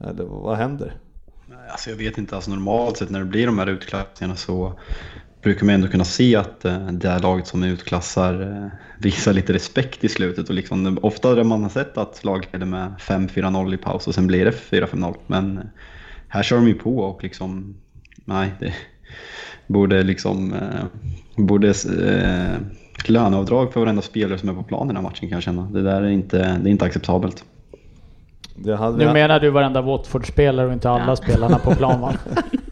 Speaker 1: eller vad händer?
Speaker 4: Nej, Alltså jag vet inte, alltså normalt sett när det blir de här utklassningarna så brukar man ändå kunna se att eh, det här laget som utklassar eh, visar lite respekt i slutet. Och liksom, ofta har man sett att lag leder med 5-4-0 i paus och sen blir det 4-5-0. Men eh, här kör de ju på och liksom, nej, det borde liksom, borde eh, löneavdrag för varenda spelare som är på plan i den här matchen kan jag känna. Det där är inte, det är inte acceptabelt.
Speaker 1: Det hade
Speaker 2: Nu menar du varenda Watford-spelare och inte alla
Speaker 5: Ja.
Speaker 2: spelarna på plan va?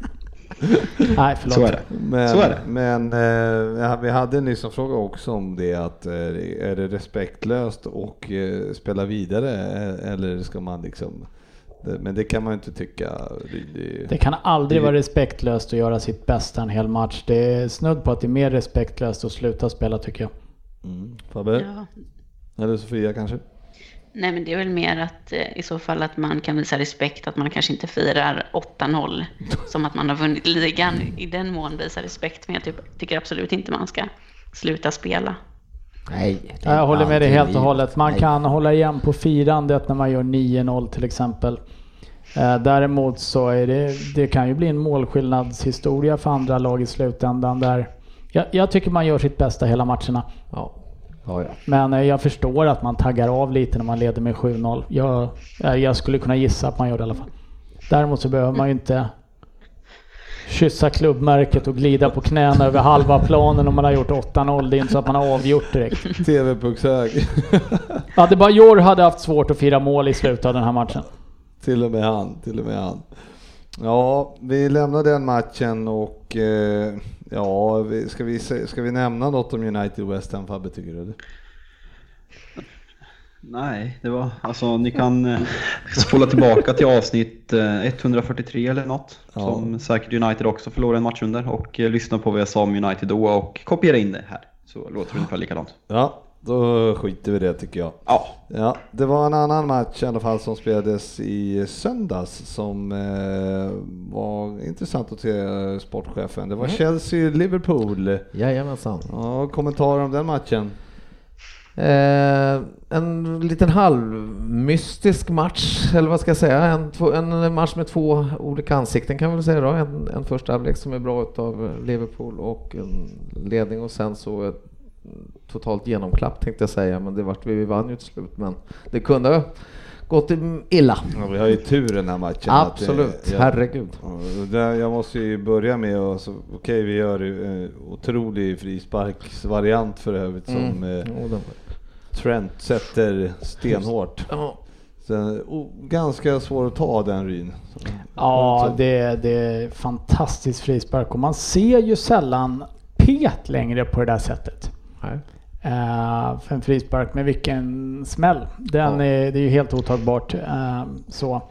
Speaker 2: Nej, förlåt.
Speaker 4: Så är det.
Speaker 1: Men,
Speaker 4: Så är det.
Speaker 1: men eh, vi hade en fråga också om det att eh, är det respektlöst och eh, spela vidare eh, eller ska man liksom det, men det kan man ju inte tycka. Det, det,
Speaker 2: Det kan aldrig
Speaker 1: Det-
Speaker 2: vara respektlöst att göra sitt bästa en hel match. Det är snudd på att det är mer respektlöst att sluta spela tycker jag.
Speaker 1: mm. Fabbe?
Speaker 5: Ja.
Speaker 1: Eller Sofia kanske?
Speaker 5: Nej, men det är väl mer att eh, i så fall att man kan visa respekt, att man kanske inte firar 8-0 som att man har vunnit ligan. I den mån visa respekt, men jag typ, tycker absolut inte man ska sluta spela.
Speaker 3: Nej.
Speaker 2: Jag håller med dig helt och hållet. Man
Speaker 3: Nej.
Speaker 2: kan hålla igen på firandet när man gör 9-0 till exempel. Eh, Däremot så är det, det kan ju bli en målskillnadshistoria för andra lag i slutändan där jag, jag tycker man gör sitt bästa hela matcherna.
Speaker 3: Ja. Ja, ja.
Speaker 2: Men eh, jag förstår att man taggar av lite när man leder med 7-0. Jag, eh, jag skulle kunna gissa att man gör det i alla fall. Däremot så behöver man ju inte kyssa klubbmärket och glida på knäna över halva planen om man har gjort 8-0. Det är inte så att man har avgjort direkt.
Speaker 1: TV-puckshög.
Speaker 2: Adebayor hade haft svårt att fira mål i slutet av den här matchen.
Speaker 1: till och med han, till och med han. Ja, vi lämnar den matchen och eh, ja, ska vi, ska vi nämna något om United West Ham Fabbe tycker du?
Speaker 4: Nej, det var alltså ni kan eh, spola tillbaka till avsnitt eh, 143 eller något.
Speaker 1: Ja.
Speaker 4: Som säkert United också förlorade en match under. Och eh, lyssna på vad jag sa om United då och kopiera in det här. Så låter det ungefär likadant.
Speaker 1: Ja, då skiter vi det tycker jag.
Speaker 4: Ja,
Speaker 1: Ja, det var en annan match i alla fall som spelades i söndags som eh, var intressant att se sportchefen. Det var Chelsea-Liverpool.
Speaker 3: Jajamensan.
Speaker 1: Ja, kommentarer om den matchen?
Speaker 3: Eh, en liten halvmystisk match, eller vad ska jag säga? En, två, en match med två olika ansikten kan vi väl säga då. En, en första halvlek som är bra utav Liverpool och en ledning och sen så ett totalt genomklapp tänkte jag säga, men det vart vi vann ju till slut. Men det kunde ha gått illa.
Speaker 1: Ja, vi har ju tur den här matchen. det-
Speaker 3: Absolut,
Speaker 1: ja.
Speaker 3: herregud.
Speaker 1: Där, jag måste ju börja med att, så- okej vi gör ju, eh, otrolig frisparksvariant för övrigt som
Speaker 3: Mm.
Speaker 1: eh,
Speaker 3: Jo, den-
Speaker 1: Trent sätter stenhårt.
Speaker 3: Ja.
Speaker 1: Sen, oh, ganska svår att ta den ryn.
Speaker 2: Ja, det, det är fantastiskt frispark och man ser ju sällan pet längre på det där sättet. Uh, för en frispark med vilken smäll. Den
Speaker 1: Ja.
Speaker 2: är, det är ju helt otagbart. Eh, så.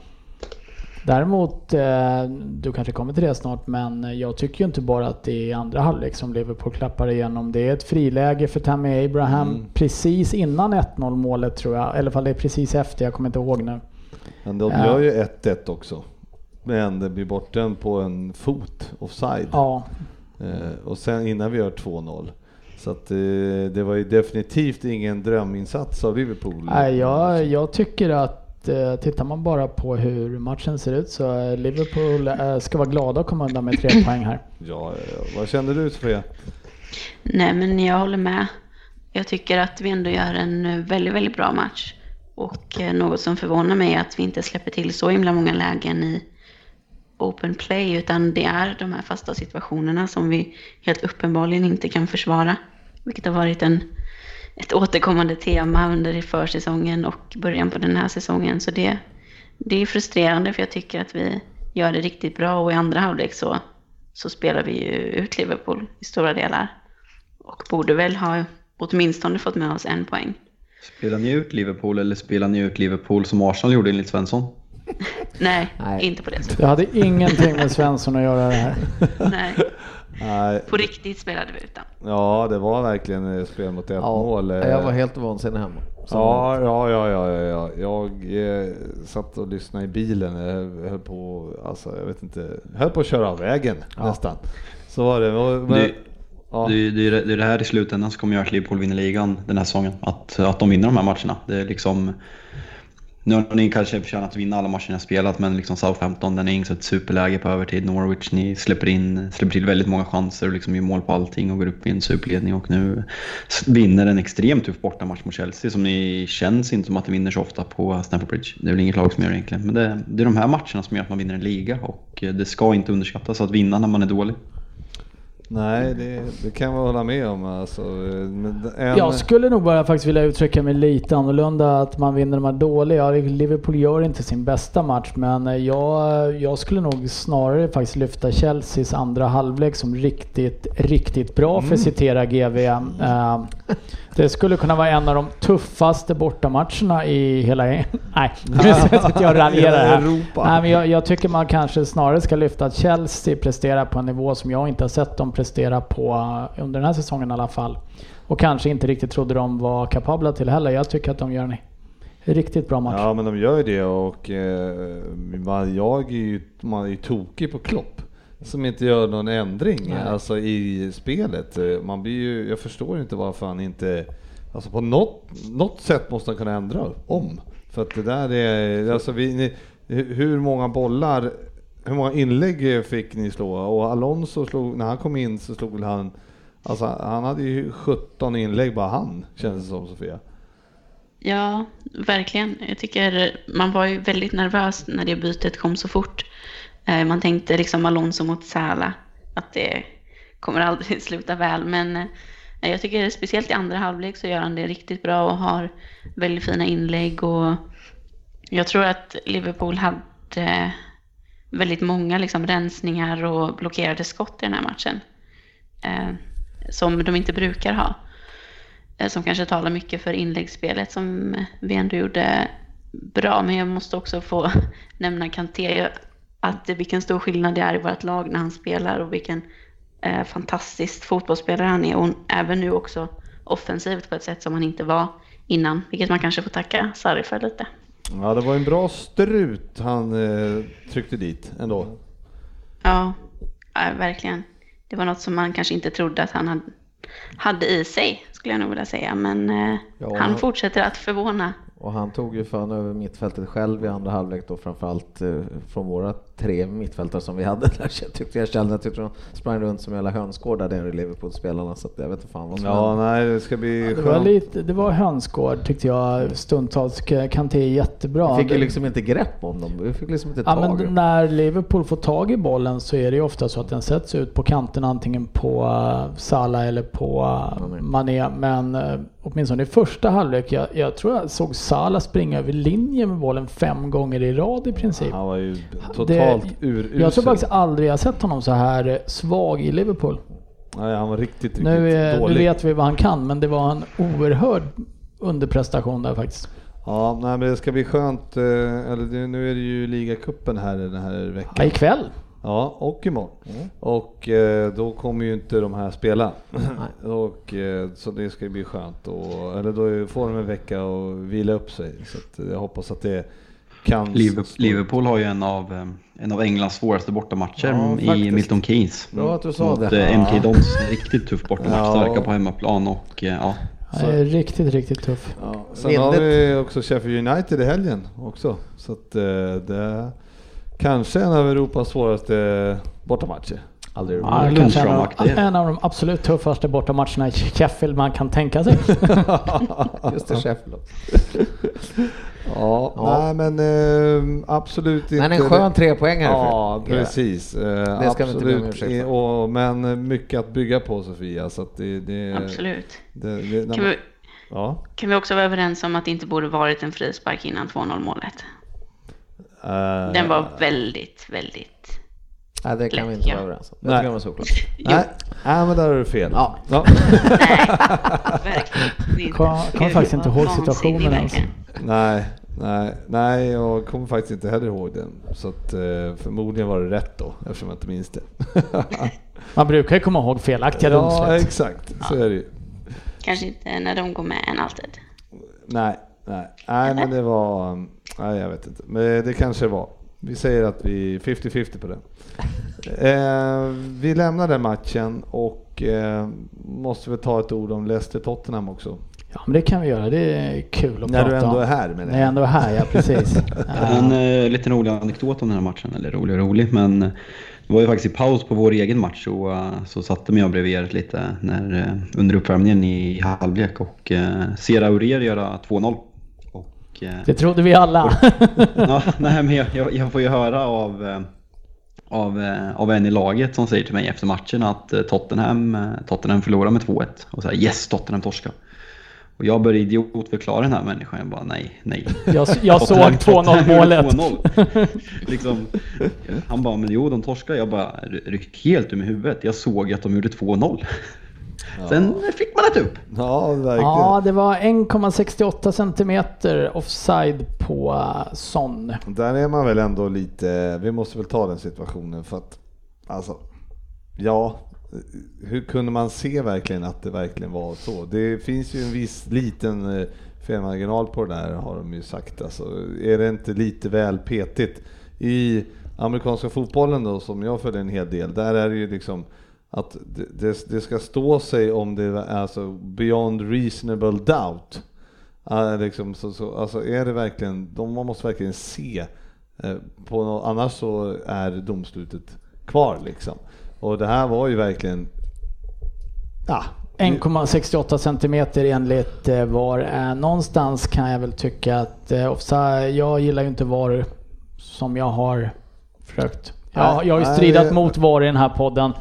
Speaker 2: Däremot, eh, du kanske kommer till det snart, men jag tycker ju inte bara att det är andra halvlek som Liverpool klappar igenom. Det är ett friläge för Tammy Abraham
Speaker 1: Mm.
Speaker 2: precis innan 1-0 målet tror jag. Eller fall det är precis efter, jag kommer inte ihåg nu.
Speaker 1: Men de gör ju 1-1 också. Men det blir borten på en fot offside.
Speaker 2: Ja,
Speaker 1: och sen innan vi gör 2-0. Så att eh, det var ju definitivt ingen dröminsats av Liverpool.
Speaker 2: Nej, jag, jag tycker att eh, tittar man bara på hur matchen ser ut så Liverpool eh, ska vara glada att komma undan med tre poäng här.
Speaker 1: Ja, ja, vad kände du Sofia?
Speaker 5: Nej, men jag håller med. Jag tycker att vi ändå gör en eh, väldigt, väldigt bra match. Och eh, något som förvånar mig är att vi inte släpper till så himla många lägen i open play, utan det är de här fasta situationerna som vi helt uppenbarligen inte kan försvara. Vilket har varit en, ett återkommande tema under försäsongen och början på den här säsongen. Så det, det är frustrerande för jag tycker att vi gör det riktigt bra och i andra halvlek så, så spelar vi ju ut Liverpool i stora delar. Och borde väl ha åtminstone fått med oss en poäng.
Speaker 4: spelar ni ut Liverpool eller spelar ni ut Liverpool som Arsenal gjorde enligt Svensson?
Speaker 5: Nej,
Speaker 3: Nej.
Speaker 5: inte på det sättet.
Speaker 2: Det hade ingenting med Svensson att göra det här.
Speaker 5: Nej,
Speaker 1: Nej,
Speaker 5: på riktigt spelade vi utan.
Speaker 1: ja det var verkligen eh, spel mot ett
Speaker 3: Ja,
Speaker 1: mål. eh.
Speaker 3: jag var helt vansinnig hemma.
Speaker 1: Ja, ja, ja, ja, ja, ja. Jag eh, satt och lyssnade i bilen. Jag höll på, alltså jag vet inte, höll på att köra av vägen nästan. Så var det. Men,
Speaker 4: Det-
Speaker 1: ja.
Speaker 4: Det, är- det, är- det är det här i slutändan som kommer göra att Liverpool vinner ligan den här säsongen. Att, att de vinner de här matcherna. Det är liksom... Nu har ni kanske förtjänat att vinna alla matcher ni har spelat, men liksom Southampton, den är inget ett superläge på övertid. Norwich, ni släpper in, släpper till väldigt många chanser och liksom gör mål på allting och går upp i en superledning och nu vinner en extremt tuff bortamatch mot Chelsea som ni känns inte som att ni vinner så ofta på Stamford Bridge. Det är väl inget lag som gör det egentligen, men det, det är de här matcherna som gör att man vinner en liga och eh, det ska inte underskattas att vinna när man är dålig.
Speaker 1: Nej, det, det kan jag hålla med om. Alltså, en,
Speaker 2: Jag skulle nog bara faktiskt vilja uttrycka mig lite annorlunda. Att man vinner de här dåliga. Liverpool gör inte sin bästa match men jag, jag skulle nog snarare faktiskt lyfta Chelseas andra halvlek som riktigt, riktigt bra för att citera GV. Eh, det skulle kunna vara en av de tuffaste bortamatcherna i hela... Nej, nu sitter jag raljerar här.
Speaker 1: Europa.
Speaker 2: Nej, men jag, jag tycker man kanske snarare ska lyfta att Chelsea presterar på en nivå som jag inte har sett dem prestera på under den här säsongen i alla fall. Och kanske inte riktigt trodde de var kapabla till heller. Jag tycker att de gör en riktigt bra match.
Speaker 1: Ja men de gör ju det och eh, jag är ju, man är ju tokig på Klopp. Som inte gör någon ändring
Speaker 2: Nej.
Speaker 1: alltså, i spelet. Eh, Man blir ju, jag förstår inte varför han inte... Alltså på något, något sätt måste han kunna ändra om. För att det där är... Alltså vi, ni, hur många bollar, hur många inlägg fick ni slå? Och Alonso slog, när han kom in så slog han... Alltså han hade ju 17 inlägg bara han, känns det som Sofia.
Speaker 5: Ja, verkligen. Jag tycker man var ju väldigt nervös när det bytet kom så fort. Eh, man tänkte liksom Alonso mot Sala, att det kommer aldrig sluta väl. Men eh, jag tycker speciellt i andra halvlek så gör han det riktigt bra och har väldigt fina inlägg. Och jag tror att Liverpool hade väldigt många liksom rensningar och blockerade skott i den här matchen. Eh, Som de inte brukar ha. eh, som kanske talar mycket för inläggsspelet som vi ändå gjorde bra. Men jag måste också få nämna Kanté, att vilken stor skillnad det är i vårt lag när han spelar och vilken eh, fantastisk fotbollsspelare han är. Och även nu också offensivt på ett sätt som han inte var innan, vilket man kanske får tacka Sarri för lite.
Speaker 1: Ja, det var en bra strut han eh, tryckte dit ändå.
Speaker 5: Ja, ja, verkligen. Det var något som man kanske inte trodde att han hade, hade i sig, skulle jag nog vilja säga. Men eh,
Speaker 3: Ja,
Speaker 5: han fortsätter att förvåna.
Speaker 3: Och han tog ju fan över mittfältet själv i andra halvlek då framförallt eh, från våra tre mittfältare som vi hade där. Jag tyckte jag kände att de sprang runt som jävla hönsgårdar där i Liverpool-spelarna så jag vet inte fan vad som
Speaker 1: Ja,
Speaker 3: hände.
Speaker 1: nej, det ska bli
Speaker 2: Det var, lite, det var hönsgård tyckte jag stundtals. Kanté är jättebra.
Speaker 3: Vi fick ju liksom inte grepp om dem, vi fick liksom inte
Speaker 2: Ja,
Speaker 3: tag
Speaker 2: men
Speaker 3: dem.
Speaker 2: när Liverpool får tag i bollen så är det ju ofta så att den sätts ut på kanten antingen på uh, Salah eller på uh, Mané. Men uh, åtminstone i första halvlek, jag, jag tror jag såg Salah springa över linjen med bollen fem gånger i rad i princip.
Speaker 1: Han var ju totalt
Speaker 2: Det-
Speaker 1: urusel.
Speaker 2: Jag tror faktiskt aldrig jag sett honom så här eh, svag i Liverpool.
Speaker 1: Nej, han var riktigt, riktigt
Speaker 2: Nu, är, nu
Speaker 1: dålig.
Speaker 2: vet vi vad han kan, men det var en oerhörd underprestation där faktiskt.
Speaker 1: Ja, nej, men det ska bli skönt. eh, Eller nu är det ju ligacupen här den här
Speaker 2: Ja,
Speaker 1: veckan.
Speaker 2: ikväll.
Speaker 1: Ja, och imorgon. Och eh, då kommer ju inte de här spela. och, eh, så det ska bli skönt. Och, eller då får de en vecka och vila upp sig. Så att jag hoppas att det kan...
Speaker 4: Liverpool, Liverpool har ju en av, eh, en av Englands svåraste bortamatcher
Speaker 3: Ja,
Speaker 4: i. Milton Keynes.
Speaker 3: Bra att du sa
Speaker 4: Mot
Speaker 3: det.
Speaker 4: eh, MK Dons. Riktigt tuff bortamatch.
Speaker 1: Ja.
Speaker 4: Starka på hemmaplan och eh, ja.
Speaker 2: Han är riktigt, riktigt tuff.
Speaker 1: Ja, sen har
Speaker 3: Vindigt.
Speaker 1: vi också Sheffield United i helgen också. Så att eh, det är kanske en av Europas svåraste bortamatcher.
Speaker 3: Aldrig
Speaker 2: Ja, kanske en, av,
Speaker 4: Lundström-aktig.
Speaker 2: en av de absolut tuffaste bortamatcherna i Sheffield man kan tänka sig.
Speaker 3: Just det, Sheffield.
Speaker 1: Ja,
Speaker 3: Ja.
Speaker 1: nej men eh, absolut inte.
Speaker 3: Men en skön trepoängare.
Speaker 1: Ja,
Speaker 3: för-
Speaker 1: precis. Eh,
Speaker 3: Det ska vi inte be om
Speaker 1: absolut.
Speaker 3: ursäkt för.
Speaker 1: och, men mycket att bygga på Sofia. Så att det, det,
Speaker 5: Absolut.
Speaker 1: Det, det,
Speaker 5: Kan
Speaker 1: man-
Speaker 5: vi,
Speaker 1: ja.
Speaker 5: kan vi också vara överens om att det inte borde varit en frispark innan 2-0 målet?
Speaker 1: Eh,
Speaker 5: Den var väldigt, väldigt...
Speaker 3: Nej, det kan vi inte vara överens om. Det
Speaker 1: Nej.
Speaker 3: tycker jag var såklart.
Speaker 1: Nej, nej, men där har du fel.
Speaker 3: Ja.
Speaker 1: Ja.
Speaker 5: Nej, verkligen inte.
Speaker 2: Kom- kommer faktiskt inte ihåg situationen ens.
Speaker 1: Nej, nej, nej, jag kommer faktiskt inte heller ihåg den. Så att, eh, förmodligen var det rätt då, eftersom jag inte minns det.
Speaker 2: Man brukar ju komma ihåg felaktiga
Speaker 1: ja,
Speaker 2: domslut.
Speaker 1: exakt. Så är det ju.
Speaker 5: Kanske inte när de går med än alltid.
Speaker 1: Nej, nej, nej, men det var... Nej, jag vet inte. Men det kanske var. Vi säger att vi 50-50 på den. Eh, vi lämnar den matchen och eh, måste väl ta ett ord om Leicester-Tottenham också.
Speaker 2: Ja, men det kan vi göra. Det är kul att
Speaker 1: När
Speaker 2: prata
Speaker 1: du ändå
Speaker 2: om.
Speaker 1: är här med
Speaker 2: När jag ändå är här, ja precis.
Speaker 4: En
Speaker 2: Eh,
Speaker 4: liten rolig anekdot om den här matchen, eller rolig och rolig, men eh, det var ju faktiskt i paus på vår egen match så, eh, så satte mig jag bredvid er lite när, eh, under uppvärmningen i halvlek och eh, ser Aurier göra 2-0. Och, eh,
Speaker 2: det trodde vi alla.
Speaker 4: ja, nej, men jag, jag, jag får ju höra av, eh, av, eh, av en i laget som säger till mig efter matchen att eh, Tottenham, eh, Tottenham förlorar med 2-1 och säger yes, Tottenham torskar. Och jag började idiotförklara den här människan. Jag bara nej, nej.
Speaker 2: Jag, jag såg
Speaker 4: Tottenham- Tottenham
Speaker 2: 2-0 målet.
Speaker 4: gjorde 2-0. liksom, han bara, men jo de torskar. Jag bara ryckte helt ur mig huvudet. Jag såg att de gjorde 2-0. Sen fick man ett upp.
Speaker 1: Ja, verkligen.
Speaker 2: Ja, det var 1,68 centimeter offside på uh, Son.
Speaker 1: Där är man väl ändå lite, vi måste väl ta den situationen för att, alltså, ja, hur kunde man se verkligen att det verkligen var så? Det finns ju en viss liten eh, felmarginal på det där har de ju sagt. Alltså, är det inte lite väl petigt? I amerikanska fotbollen då, som jag följer en hel del, där är det ju liksom att det, det, det ska stå sig om det är alltså beyond reasonable doubt. Ja, liksom, så, så, alltså är det verkligen, de, man måste verkligen se eh, på något, annars så är domslutet kvar liksom. Och det här var ju verkligen, ja,
Speaker 2: 1,68 centimeter enligt eh, VAR. Eh, någonstans kan jag väl tycka att eh, offside, jag gillar ju inte VAR som jag har försökt.
Speaker 1: Nej,
Speaker 2: jag har ju
Speaker 1: nej,
Speaker 2: stridat
Speaker 1: det-
Speaker 2: mot VAR i den här podden.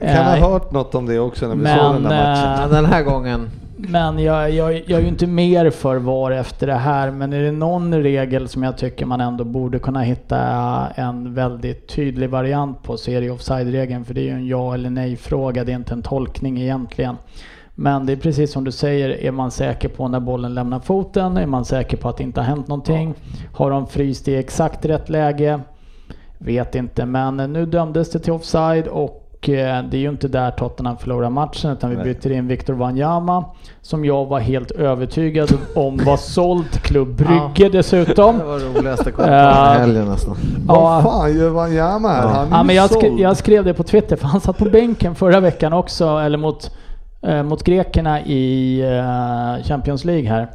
Speaker 1: jag kan
Speaker 2: Eh,
Speaker 1: ha hört något om det också när vi
Speaker 2: men,
Speaker 1: såg den där matchen.
Speaker 3: Men den här gången,
Speaker 2: Men jag, jag, jag är ju inte mer för VAR efter det här. Men är det någon regel som jag tycker man ändå borde kunna hitta en väldigt tydlig variant på så är det offside-regeln. För det är ju en ja eller nej-fråga. Det är inte en tolkning egentligen. Men det är precis som du säger, är man säker på när bollen lämnar foten? Är man säker på att det inte har hänt någonting? Har de fryst i exakt rätt läge? Vet inte, men nu dömdes det till offside och eh, det är ju inte där Tottenham förlorar matchen utan vi
Speaker 1: Nej.
Speaker 2: byter in Victor Wanyama som jag var helt övertygad om var såld till Klubb Brygge dessutom.
Speaker 3: Det var det roligaste kommentaren i helgen nästan.
Speaker 1: Vad fan gör Wanyama här? Han är
Speaker 2: Ja, men jag, skrev,
Speaker 1: såld.
Speaker 2: jag skrev det på Twitter för han satt på bänken förra veckan också, eller mot, eh, mot grekerna i eh, Champions League här.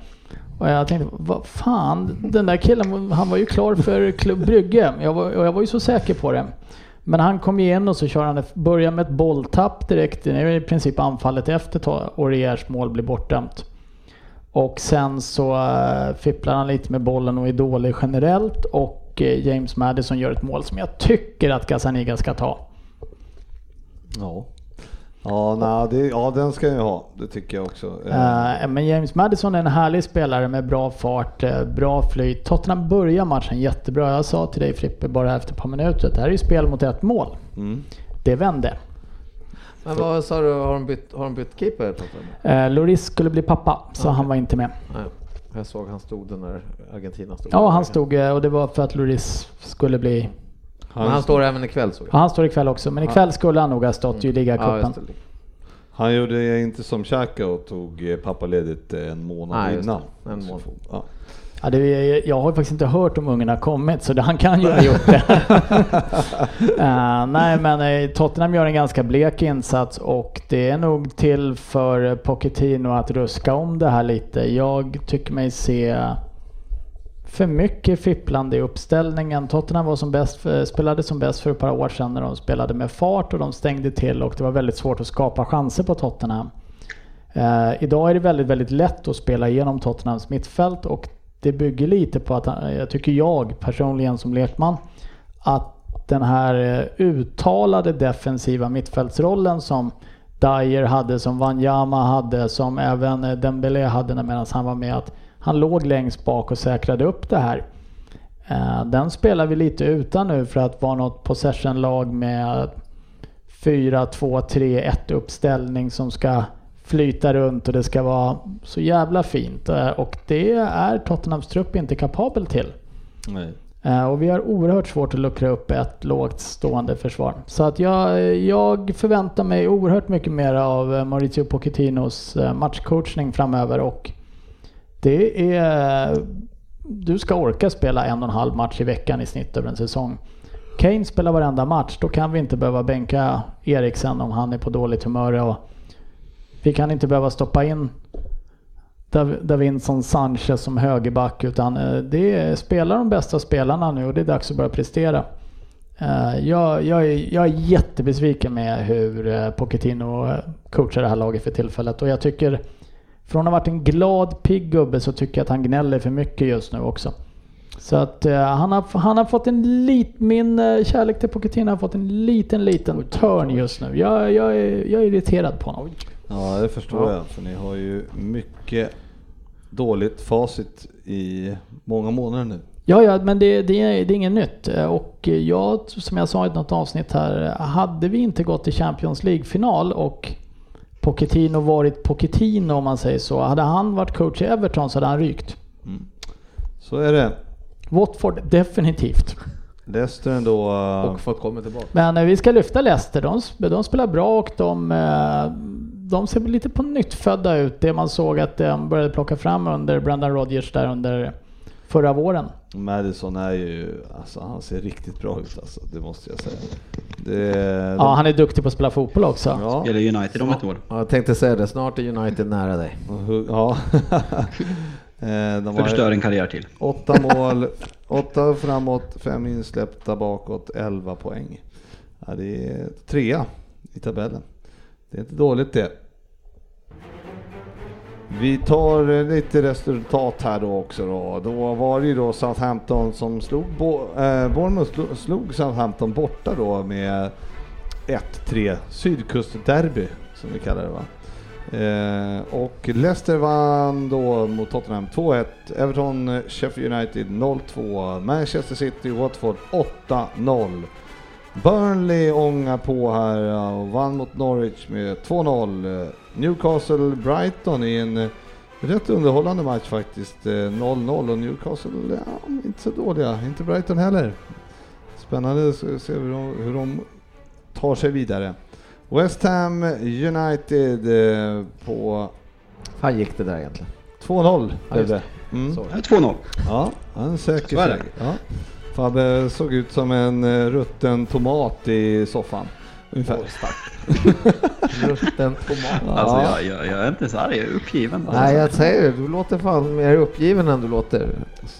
Speaker 2: Och jag tänkte, vad fan, den där killen, han var ju klar för Klubb Brygge. Jag var, och jag var ju så säker på det. Men han kom igen och så kör han, börjar med ett bolltapp direkt, det är i princip anfallet efter Oriers mål blir bortdömt. Och sen så eh, fipplar han lite med bollen och är dålig generellt och eh, James Madison gör ett mål som jag tycker att Gazzaniga ska ta.
Speaker 1: Ja. Ja, nej, det, ja, den ska jag ha. Det tycker jag också. Eh,
Speaker 2: men James Madison är en härlig spelare med bra fart, eh, bra flyt. Tottenham börjar matchen jättebra. Jag sa till dig Frippe bara efter ett par minuter att det här är ju spel mot ett mål.
Speaker 1: Mm.
Speaker 2: Det vände.
Speaker 3: Men vad sa du, har de bytt, har de bytt keeper?
Speaker 2: Eh, Loris skulle bli pappa, så
Speaker 3: Okej.
Speaker 2: han var inte med.
Speaker 3: Nej, jag såg han stod där när Argentina stod.
Speaker 2: Ja, han stod och det var för att Loris skulle bli...
Speaker 3: Men han står även ikväll såg
Speaker 2: Ja, han står ikväll också, men ikväll skulle han nog ha stått i
Speaker 3: Ja,
Speaker 2: ligacupen.
Speaker 3: det.
Speaker 1: Han gjorde inte som Xhaka och tog eh, pappaledigt eh, en månad
Speaker 3: Nej,
Speaker 1: innan.
Speaker 3: En månad.
Speaker 1: Ja.
Speaker 2: Ja, det, jag har faktiskt inte hört om ungarna kommit så det, han kan ju ha gjort det. Eh, nej men Tottenham gör en ganska blek insats och det är nog till för Pochettino att ruska om det här lite. Jag tycker mig se för mycket fipplande i uppställningen. Tottenham var som bäst, för- spelade som bäst för ett par år sedan när de spelade med fart och de stängde till och det var väldigt svårt att skapa chanser på Tottenham. Eh, idag är det väldigt, väldigt lätt att spela igenom Tottenhams mittfält och det bygger lite på att, eh, jag tycker jag personligen som lekman, att den här eh, uttalade defensiva mittfältsrollen som Dyer hade, som Wanyama hade, som även eh, Dembélé hade medan han var med, att han låg längst bak och säkrade upp det här. Eh, Den spelar vi lite utan nu för att vara något possession-lag med 4-2-3-1 uppställning som ska flyta runt och det ska vara så jävla fint. Eh, Och det är Tottenhams trupp inte kapabel till.
Speaker 1: Nej.
Speaker 2: Eh, Och vi har oerhört svårt att luckra upp ett lågt stående försvar. Så att jag, jag förväntar mig oerhört mycket mer av Maurizio Pochettinos matchcoachning framöver och det är... Du ska orka spela en och en halv match i veckan i snitt över en säsong. Kane spelar varenda match, då kan vi inte behöva bänka Eriksen om han är på dåligt humör. Och vi kan inte behöva stoppa in Davinson Sanchez som högerback utan eh, det är, spelar de bästa spelarna nu och det är dags att börja prestera. Eh, jag, jag, är, jag är jättebesviken med hur eh, Pochettino coachar det här laget för tillfället och jag tycker från att ha varit en glad pigg gubbe så tycker jag att han gnäller för mycket just nu också. Så att eh, han, har, han har fått en lit, min eh, kärlek till Pochettino har fått en liten, liten törn just nu. Jag, jag, är, jag är irriterad på honom.
Speaker 1: Ja, det förstår
Speaker 3: Ja.
Speaker 1: jag. För ni har ju mycket dåligt facit i många månader nu.
Speaker 2: Ja, ja, men det, det, är, det är inget nytt. Eh, Och jag, som jag sa i något avsnitt här, hade vi inte gått till Champions League-final och Pochettino varit Pochettino om man säger så. Hade han varit coach i Everton så hade han rykt.
Speaker 1: Så är det.
Speaker 2: Watford, definitivt.
Speaker 1: Leicester ändå. eh,
Speaker 3: Och fått komma tillbaka.
Speaker 2: Men eh, vi ska lyfta Leicester. De, de spelar bra och de, eh, de ser lite på nytt födda ut. Det man såg att de började plocka fram under Brendan Rodgers där under förra våren.
Speaker 1: Madison är ju, alltså han ser riktigt bra ut alltså. Det måste jag säga. Det,
Speaker 2: Ja, han är duktig på att spela fotboll också.
Speaker 1: ja,
Speaker 4: Spelar United om ett år.
Speaker 3: Ja, jag tänkte säga det, snart är United nära dig.
Speaker 1: ja. Eh, de
Speaker 4: Förstör en karriär till.
Speaker 1: åtta mål, åtta framåt, fem insläppta bakåt, 11 poäng. Ja, det är trea i tabellen. Det är inte dåligt det. Vi tar eh, lite resultat här då också då. Då var det ju då Southampton som slog, Bo- eh, Bournemouth slog Southampton borta då med 1-3 Sydkustderby som vi kallar det va. Eh, och Leicester vann då mot Tottenham 2-1. Everton-Sheffield United 0-2. Manchester City, Watford 8-0. Burnley ångar på här och vann mot Norwich med 2-0. Eh, Newcastle-Brighton i en eh, rätt underhållande match faktiskt. Eh, 0-0 och Newcastle, ja, inte så dåliga. Inte Brighton heller. Spännande att se hur de, hur de tar sig vidare. West Ham United eh, på
Speaker 3: fan gick det där egentligen?
Speaker 1: 2-0
Speaker 3: Ja,
Speaker 1: blev det. Mm.
Speaker 4: Ja, 2-0.
Speaker 1: Ja, en säker seger. Ja. Fabbe såg ut som en eh, rutten tomat i soffan. Ungefär.
Speaker 3: Rutten tomat.
Speaker 4: Alltså
Speaker 1: Ja.
Speaker 4: jag, jag, jag är inte så arg, jag är uppgiven.
Speaker 3: Nej jag säger det, du låter fan mer uppgiven än du låter.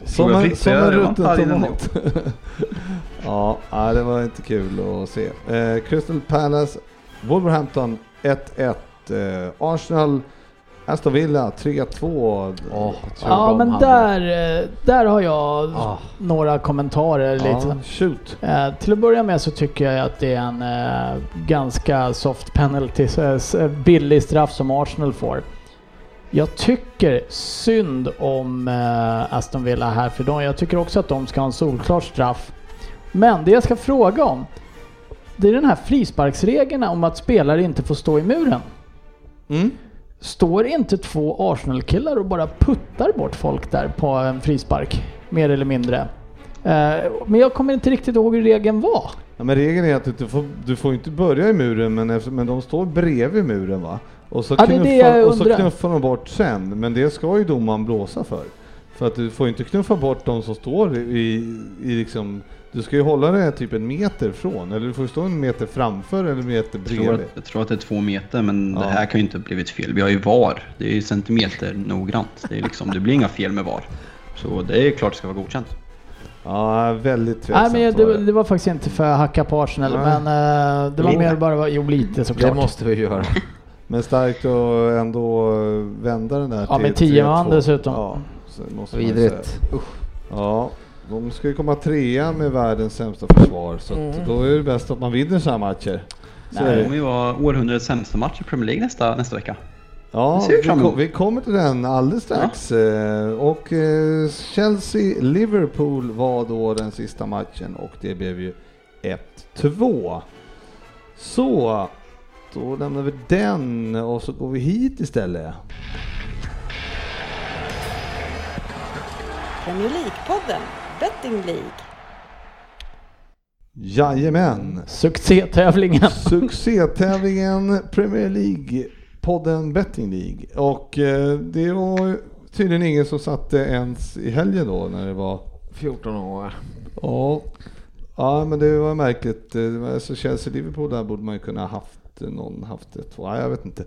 Speaker 1: Som en, som en rutten tomat. ja, nej, det var inte kul att se. Eh, Crystal Palace, Wolverhampton 1-1. Eh, Arsenal, Aston Villa 3-2.
Speaker 3: Åh,
Speaker 2: Ja men där, eh, där har jag
Speaker 3: Ah.
Speaker 2: några kommentarer lite.
Speaker 1: shoot.
Speaker 2: Eh, till att börja med så tycker jag att det är en eh, ganska soft penalty, eh, s- billig straff som Arsenal får. Jag tycker synd om eh, Aston Villa här för de, jag tycker också att de ska ha en solklar straff. Men det jag ska fråga om, det är den här frisparksregeln om att spelare inte får stå i muren.
Speaker 1: Mm.
Speaker 2: Står inte två Arsenal-killar och bara puttar bort folk där på en frispark? Mer eller mindre. Eh, men jag kommer inte riktigt ihåg hur regeln var.
Speaker 1: Ja, men regeln är att du, får, du får inte börja i muren men, efter, men de står bredvid muren va? Och så,
Speaker 2: Ja,
Speaker 1: knuffar, och så knuffar de bort sen, men det ska ju domaren blåsa för. För att du får inte knuffa bort de som står i, i liksom, du ska ju hålla det typ en meter från, eller du får stå en meter framför eller en meter
Speaker 4: Jag tror, att,
Speaker 1: bredvid.
Speaker 4: jag tror att det är två meter, men
Speaker 1: Ja.
Speaker 4: det här kan ju inte ha blivit fel. Vi har ju VAR. Det är ju centimeter noggrant. Det, är liksom, det blir inga fel med VAR. Så det är klart det ska vara godkänt.
Speaker 1: Ja, väldigt
Speaker 2: Nej,
Speaker 1: tveksamt
Speaker 2: men
Speaker 1: var
Speaker 2: det, det var faktiskt inte för att hacka på Arsenal,
Speaker 1: Nej.
Speaker 2: men eh, det var mer bara, jo lite såklart.
Speaker 3: Det måste vi göra.
Speaker 1: Men starkt att ändå vända den där
Speaker 2: Ja,
Speaker 1: till
Speaker 2: med tio
Speaker 1: 3-2.
Speaker 2: man dessutom.
Speaker 1: Ja, så måste man ju
Speaker 3: Vidrigt.
Speaker 1: säga. Ja, de ska ju komma trea med världens sämsta försvar, så
Speaker 2: Mm.
Speaker 1: då är det bäst att man vinner sådana matcher. Så är det.
Speaker 4: kommer ju vara århundradets sämsta match i Premier League nästa, nästa vecka.
Speaker 1: Ja,
Speaker 4: vi
Speaker 1: kom, vi kommer till den alldeles strax. Eh, Och eh, Chelsea-Liverpool var då den sista matchen och det blev ju 1-2. Så, då lämnar vi den och så går vi hit istället.
Speaker 6: Premier League-podden, Betting League.
Speaker 1: Jajamän!
Speaker 2: Succétävlingen.
Speaker 1: Succétävlingen Premier League, podden Betting League. Och eh, det var tydligen ingen som satte ens i helgen då när det var
Speaker 3: 14 år.
Speaker 1: Ja, ja men det var märkligt. Det var Alltså Chelsea-Liverpool där borde man ju kunna haft någon haft ett två. Ja, jag vet inte.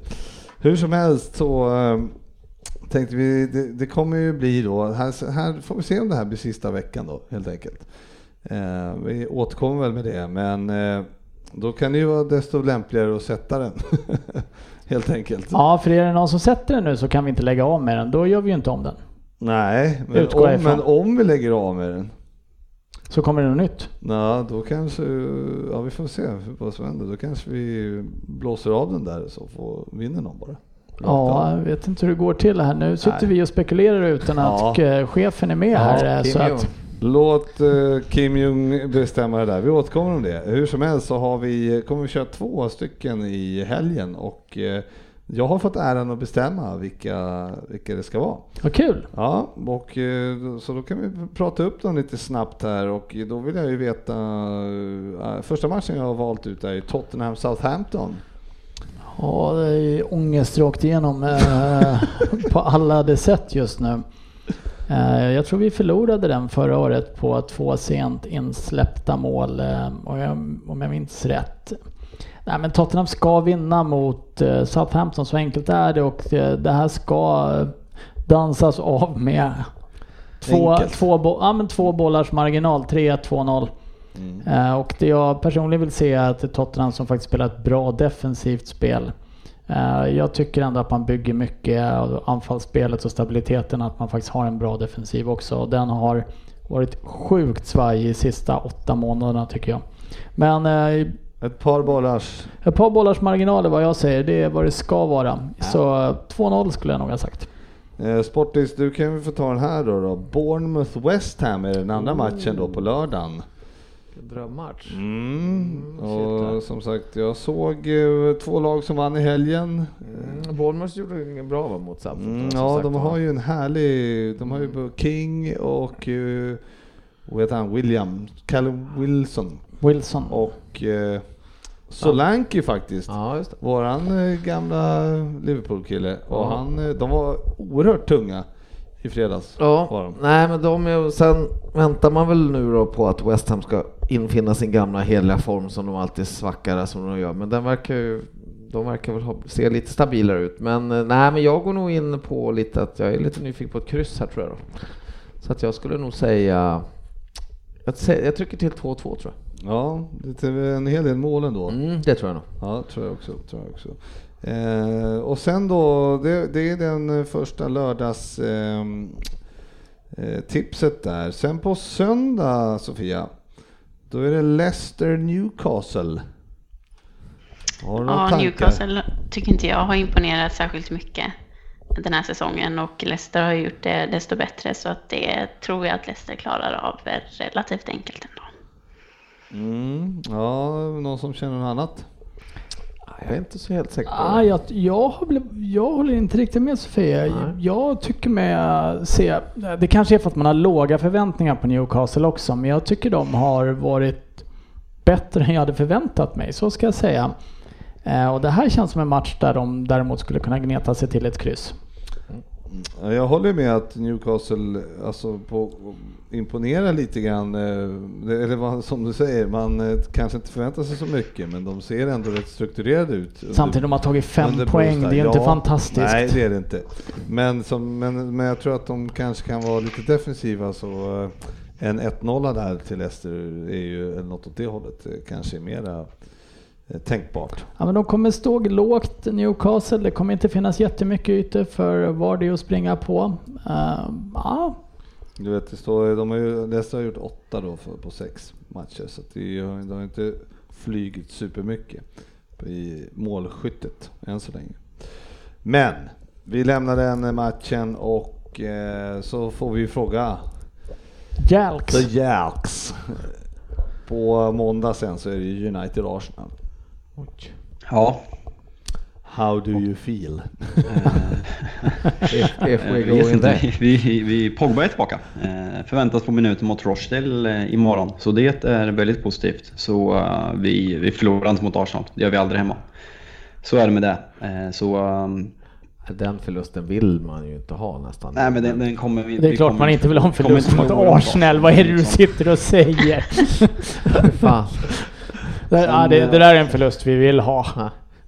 Speaker 1: Hur som helst så eh, tänkte vi, det, det kommer ju bli då, här, här får vi se om det här blir sista veckan då helt enkelt. Eh, vi återkommer väl med det, men eh, då kan det ju vara desto lämpligare att sätta den. helt enkelt.
Speaker 2: Ja, för är det någon som sätter den nu så kan vi inte lägga av med den. Då gör vi ju inte om den.
Speaker 1: Nej, men om, men om vi lägger av med den,
Speaker 2: Så kommer det något nytt.
Speaker 1: Ja, då kanske, ja vi får se vad som händer. Då kanske vi blåser av den där så får, vinner någon bara.
Speaker 2: Ja, jag vet inte hur det går till här. Nu sitter
Speaker 1: Nej.
Speaker 2: vi och spekulerar utan
Speaker 1: Ja.
Speaker 2: att eh, chefen är med här. eh, så att,
Speaker 1: Låt eh, Kim Jong bestämma det där. Vi återkommer om det. Hur som helst så har vi, kommer vi köra två stycken i helgen och jag har fått äran att bestämma vilka, vilka det ska vara.
Speaker 2: vad kul!
Speaker 1: Ja, och så då kan vi prata upp dem lite snabbt här och då vill jag ju veta, första matchen jag har valt ut är Tottenham Southampton.
Speaker 2: Ja, det är ångest rakt igenom eh, på alla de sätt just nu. Eh, jag tror vi förlorade den förra året på två sent insläppta mål, eh, om, jag, minns rätt. Nej, men Tottenham ska vinna mot Southampton, så enkelt är det och det, här ska dansas av med två, två, bo- ja, men två bollars marginal, 3-1, 2-0. Eh, och det jag personligen vill se är att Tottenham som faktiskt spelar ett bra defensivt spel. Eh, jag tycker ändå att man bygger mycket av anfallsspelet och stabiliteten, att man faktiskt har en bra defensiv också. Den har varit sjukt svajig i sista åtta månaderna tycker jag. Men eh,
Speaker 1: Ett par bollars.
Speaker 2: ett par bollars marginal är vad jag säger, det är vad det ska vara. Så eh, 2-0 skulle jag nog ha sagt.
Speaker 1: Sportis, du kan ju få ta den här då. då. Bournemouth West Ham är den andra matchen då på lördagen.
Speaker 3: Drömmatch.
Speaker 1: Mm.
Speaker 3: shit,
Speaker 1: Och som sagt, jag såg eh, två lag som vann i helgen.
Speaker 3: Mm, Bournemouth gjorde det bra va, mot Southampton.
Speaker 1: Mm, ja,
Speaker 3: sagt
Speaker 1: de har ju en härlig... De har ju både King och... Uh, vad heter han? William? Callum Wilson.
Speaker 2: Wilson.
Speaker 1: Och uh, Solanke faktiskt.
Speaker 3: Ja, just det.
Speaker 1: Våran eh, gamla Liverpool-kille. Och han, eh, de var oerhört tunga i fredags.
Speaker 3: Ja, nej men de är, sen väntar man väl nu då på att West Ham ska infinna sin gamla heliga form som de alltid svackar som de gör. Men den verkar ju, de verkar väl se lite stabilare ut. Men eh, nej, men jag går nog in på lite att jag är lite nyfiken på ett kryss här tror jag då. Så att jag skulle nog säga, jag, jag trycker till 2-2 tror jag.
Speaker 1: Ja, det är en hel del mål ändå.
Speaker 3: Mm, det tror jag nog.
Speaker 1: Ja, tror jag också. Tror jag också. Eh, och sen då, det, det är den första lördags ehm, eh, tipset där. Sen på söndag, Sofia, då är det Leicester Newcastle. Har du
Speaker 5: Ja,
Speaker 1: tankar?
Speaker 5: Newcastle tycker inte jag har imponerat särskilt mycket den här säsongen och Leicester har gjort det desto bättre så att det tror jag att Leicester klarar av relativt enkelt ändå.
Speaker 1: Mm, ja, någon som känner något annat?
Speaker 3: Jag är inte så helt säker på
Speaker 2: Ah,
Speaker 3: det.
Speaker 2: jag, jag, jag håller inte riktigt med Sofia.
Speaker 3: Nej.
Speaker 2: Jag tycker med se, det kanske är för att man har låga förväntningar på Newcastle också, men jag tycker de har varit bättre än jag hade förväntat mig, så ska jag säga. Eh, och det här känns som en match där de däremot skulle kunna gneta sig till ett kryss.
Speaker 1: Ja, Jag håller med att Newcastle alltså, på, imponerar lite grann. eh, Eller vad, som du säger, man eh, kanske inte förväntar sig så mycket men de ser ändå rätt strukturerade ut.
Speaker 2: Samtidigt de har tagit fem
Speaker 1: under
Speaker 2: poäng, det är
Speaker 1: där.
Speaker 2: inte
Speaker 1: Ja,
Speaker 2: fantastiskt.
Speaker 1: Nej, det är det inte. Men, som, men, men jag tror att de kanske kan vara lite defensiva så eh, en 1-0 där till Leicester är ju, något åt det hållet, kanske mera tänkbart.
Speaker 2: Ja, men de kommer stå lågt Newcastle. Det kommer inte finnas jättemycket ytor för Vardy att springa på. Uh, ja,
Speaker 1: Du vet, det står, de har ju, Leicester har gjort åtta då för, på sex matcher så att det, de har inte flygit supermycket i målskyttet än så länge. Men vi lämnar den matchen och eh, så får vi fråga
Speaker 2: Jalks.
Speaker 1: The Jalks. På måndag sen så är det ju Arsenal.
Speaker 4: Ja,
Speaker 1: How do you feel?
Speaker 3: If, if we
Speaker 4: jag
Speaker 3: go
Speaker 4: vet
Speaker 3: in
Speaker 4: inte.
Speaker 3: there.
Speaker 4: Vi, vi, Pogba är tillbaka. Eh, förväntas på minuten mot Rochdale eh, imorgon. Så det är väldigt positivt. Så eh, vi, vi förlorar inte mot Arsenal. Det gör vi aldrig hemma. Så är det med det. Så
Speaker 3: Den förlusten vill man ju inte ha nästan.
Speaker 4: nej men den, den kommer vi
Speaker 2: Det är
Speaker 4: vi
Speaker 2: klart
Speaker 4: kommer-
Speaker 2: man inte vill ha en
Speaker 4: kommer
Speaker 2: förlust mot Arsenal. Vad är det du
Speaker 4: liksom.
Speaker 2: sitter och säger?
Speaker 3: Fan.
Speaker 2: Det, ja, det, det där är en förlust vi vill ha.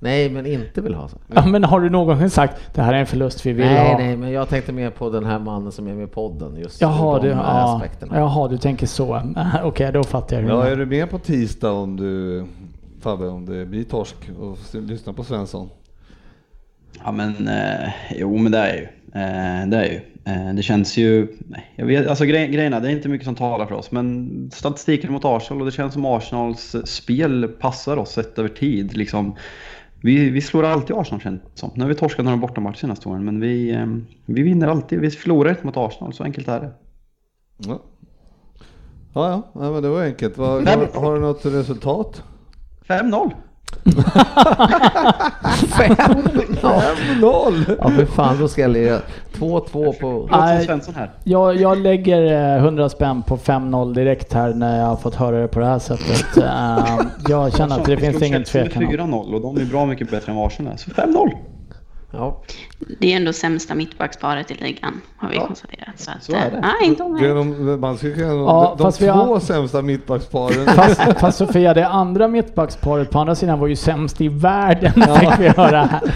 Speaker 3: Nej, men inte vill ha så.
Speaker 2: Ja, men har du någonsin sagt det här är en förlust vi vill
Speaker 3: Nej,
Speaker 2: ha?
Speaker 3: nej, men jag tänkte mer på den här mannen som är med i podden. Just
Speaker 2: Jaha,
Speaker 3: de
Speaker 2: du, ja,
Speaker 3: aspekterna.
Speaker 2: jaha, du tänker så. Okej, då fattar jag. hur
Speaker 1: Ja, är du med på tisdag om du, Fabbe, om det blir torsk och lyssna på Svensson?
Speaker 4: Ja men eh, jo men det är ju. Eh, det är ju. Eh, det känns ju, jag vet, alltså grej, grejerna, det är inte mycket som talar för oss men statistiken mot Arsenal och det känns som Arsenals spel passar oss sett över tid. Liksom, vi, vi slår alltid Arsenal känns det som. Nu har vi torskat några bortamatcher senaste åren men vi, eh, vi vinner alltid. Vi förlorar inte mot Arsenal, så enkelt är det.
Speaker 1: Ja, ja, ja men det var enkelt.
Speaker 4: Nej,
Speaker 1: har, har du något resultat?
Speaker 4: 5-0!
Speaker 1: 5-0!
Speaker 3: Ja, för fan, då ska jag lira 2-2 på...
Speaker 4: Svensson här.
Speaker 2: Jag, jag lägger eh, 100 spänn på 5-0 direkt här när jag har fått höra det på det här sättet. Eh, jag känner att det finns ingen tvekan. om.
Speaker 4: 4-0 och de är bra mycket bättre än Arsenal. Så 5-0!
Speaker 3: Ja,
Speaker 5: Det är ändå sämsta mittbacksparet i ligan, har vi
Speaker 4: Ja,
Speaker 5: konstaterat. Så, att,
Speaker 4: så är det.
Speaker 5: eh, Nej, inte omöjligt.
Speaker 1: de, man skulle kunna,
Speaker 2: Ja,
Speaker 1: de, två
Speaker 2: har-
Speaker 1: sämsta mittbacksparen.
Speaker 2: Fast, fast Sofia, det andra mittbacksparet på andra sidan var ju sämst i världen, fick vi höra här.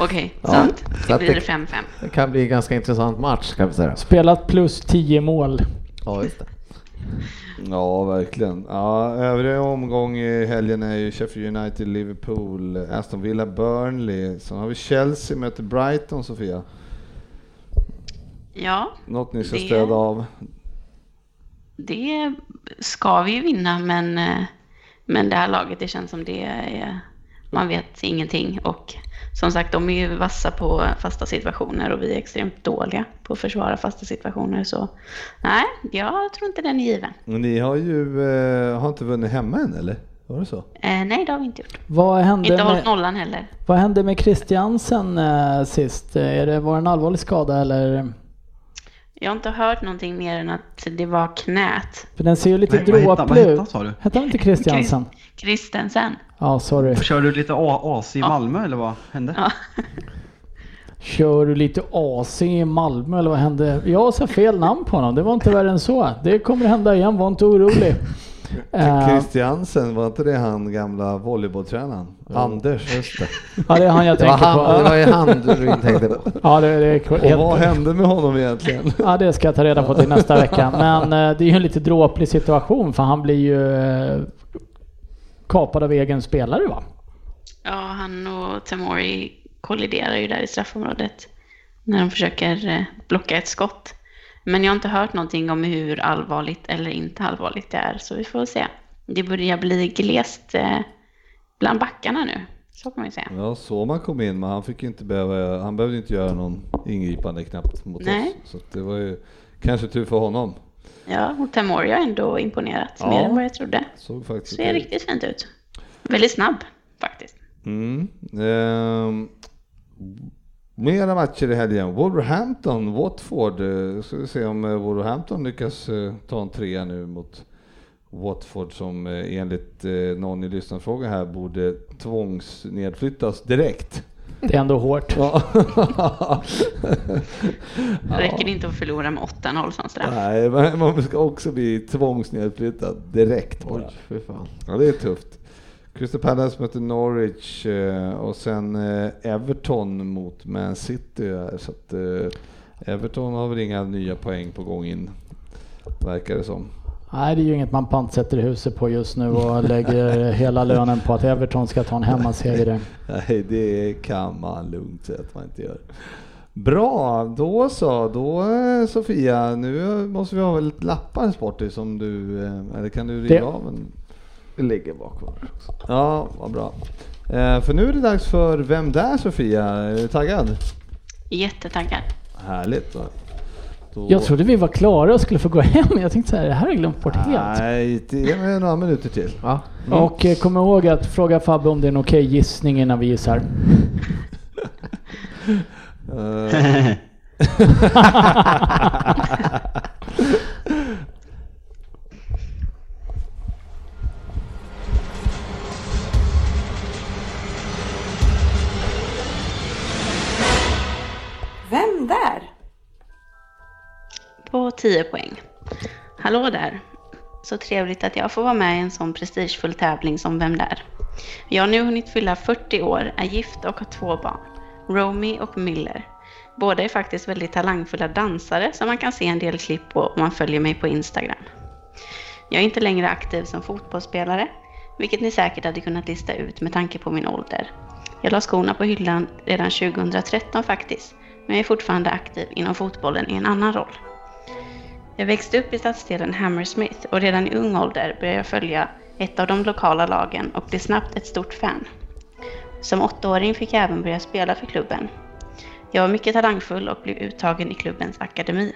Speaker 5: Okej,
Speaker 3: Ja,
Speaker 5: sant.
Speaker 3: så
Speaker 5: Det blir
Speaker 3: det-
Speaker 5: 5-5.
Speaker 3: det kan bli en ganska intressant match kan vi säga.
Speaker 2: Spelat plus 10 mål.
Speaker 3: Ja, just det.
Speaker 1: Ja, verkligen. Ja, övriga omgång i helgen är ju Sheffield United, Liverpool, Aston Villa, Burnley. Sen har vi Chelsea möter Brighton, Sofia.
Speaker 5: Ja,
Speaker 1: Något ni ska
Speaker 5: Det-
Speaker 1: städa av?
Speaker 5: det ska vi ju vinna, men, eh, men det här laget, det känns som det är, Man vet ingenting och som sagt, de är ju vassa på fasta situationer och vi är extremt dåliga på att försvara fasta situationer. Så nej, jag tror inte den är given.
Speaker 1: Men ni har ju eh, har inte vunnit hemma än eller? Var det så?
Speaker 5: Eh, nej, det har vi inte gjort.
Speaker 2: Vad hände,
Speaker 5: Inte hållit nollan heller.
Speaker 2: vad hände med Christiansen eh, sist? Är det, var det en allvarlig skada eller?
Speaker 5: Jag har inte hört någonting mer än att det var knät.
Speaker 2: För den ser ju lite
Speaker 4: vad hette- vad
Speaker 2: dråplig
Speaker 4: hette
Speaker 2: ut.
Speaker 4: han, sa du?
Speaker 2: Hette han inte Christiansen?
Speaker 5: Kristensen.
Speaker 2: Ja, sorry.
Speaker 4: Körde du lite AC i Malmö eller vad hände?
Speaker 5: Ja.
Speaker 2: Kör du lite AC i Malmö eller vad hände? Jag sa fel namn på honom. Det var inte värre än så. Det kommer hända igen, var inte orolig. Eh,
Speaker 1: Christiansen, var inte det han gamla volleybolltränaren? Anders. Just det.
Speaker 2: ja, det är han jag
Speaker 3: Det
Speaker 2: tänker
Speaker 3: han, det
Speaker 2: på.
Speaker 3: var ju han du tänkte på.
Speaker 2: Ja, det, det är
Speaker 1: Och
Speaker 2: helt...
Speaker 1: vad hände med honom egentligen?
Speaker 2: Ja, det ska jag ta reda på till nästa vecka. Men eh, det är ju en lite dråplig situation för han blir ju eh, kapad av egen spelare va?
Speaker 5: Ja, han och Tamori kolliderar ju där i straffområdet när de försöker eh, blocka ett skott. Men jag har inte hört någonting om hur allvarligt eller inte allvarligt det är, så vi får se. Det börjar bli glest eh, bland backarna nu, så kan man ju säga.
Speaker 1: Ja, så man kom in, men han fick inte behöva, han behövde inte göra någon ingripande knappt mot
Speaker 5: Nej.
Speaker 1: oss. Så det var ju kanske tur för honom.
Speaker 5: Ja, och Tamori har ändå imponerat
Speaker 1: Ja.
Speaker 5: mer än vad jag trodde.
Speaker 1: Såg faktiskt
Speaker 5: Ser riktigt fint ut. Väldigt snabb faktiskt.
Speaker 1: Mm. Ehm, mera matcher i helgen. Wolverhampton, Watford. Eh, Ska vi se om eh, Wolverhampton lyckas eh, ta en trea nu mot Watford som enligt någon i lyssnarfrågan här borde tvångsnedflyttas direkt.
Speaker 2: Det är ändå hårt.
Speaker 1: Ja.
Speaker 5: Räcker det inte att förlora med 8-0 som straff?
Speaker 1: Nej, man ska också bli tvångsnedflyttad direkt bara.
Speaker 3: Oj, fy fan.
Speaker 1: Ja, det är tufft. Crystal Palace möter Norwich eh, och sen eh, Everton mot Man City. Så att, eh, Everton har väl inga nya poäng på gång in, verkar det som.
Speaker 2: Nej, det är ju inget man pantsätter huset på just nu och lägger hela lönen på att Everton ska ta en hemmaseger.
Speaker 1: Nej, det kan man lugnt säga att man inte gör. Bra, då så. Då Sofia, nu måste vi ha lite lappar Sporty som du, eller kan du riva
Speaker 2: Det-
Speaker 1: av en?
Speaker 3: Det ligger bakom också.
Speaker 1: Ja, vad bra. Eh, för nu är det dags för Vem där Sofia? Är du taggad?
Speaker 5: Jättetaggad.
Speaker 1: Härligt. Då. Då...
Speaker 2: Jag trodde vi var klara och skulle få gå hem. Jag tänkte så här, det här har jag glömt bort helt.
Speaker 1: Nej, det är några minuter till.
Speaker 3: Ja.
Speaker 2: Och eh, kom ihåg att fråga Fabbe om det är en okej gissning innan vi gissar.
Speaker 1: Eh,
Speaker 6: Vem där?
Speaker 5: På 10 poäng. Hallå där. Så trevligt att jag får vara med i en sån prestigefull tävling som Vem där? Jag har nu hunnit fylla 40 år, är gift och har två barn. Romy och Miller. Båda är faktiskt väldigt talangfulla dansare som man kan se en del klipp på om man följer mig på Instagram. Jag är inte längre aktiv som fotbollsspelare, vilket ni säkert hade kunnat lista ut med tanke på min ålder. Jag la skorna på hyllan redan 2013 faktiskt, men jag är fortfarande aktiv inom fotbollen i en annan roll. Jag växte upp i stadsdelen Hammersmith och redan i ung ålder började jag följa ett av de lokala lagen och blev snabbt ett stort fan. Som åttaåring fick jag även börja spela för klubben. Jag var mycket talangfull och blev uttagen i klubbens akademi.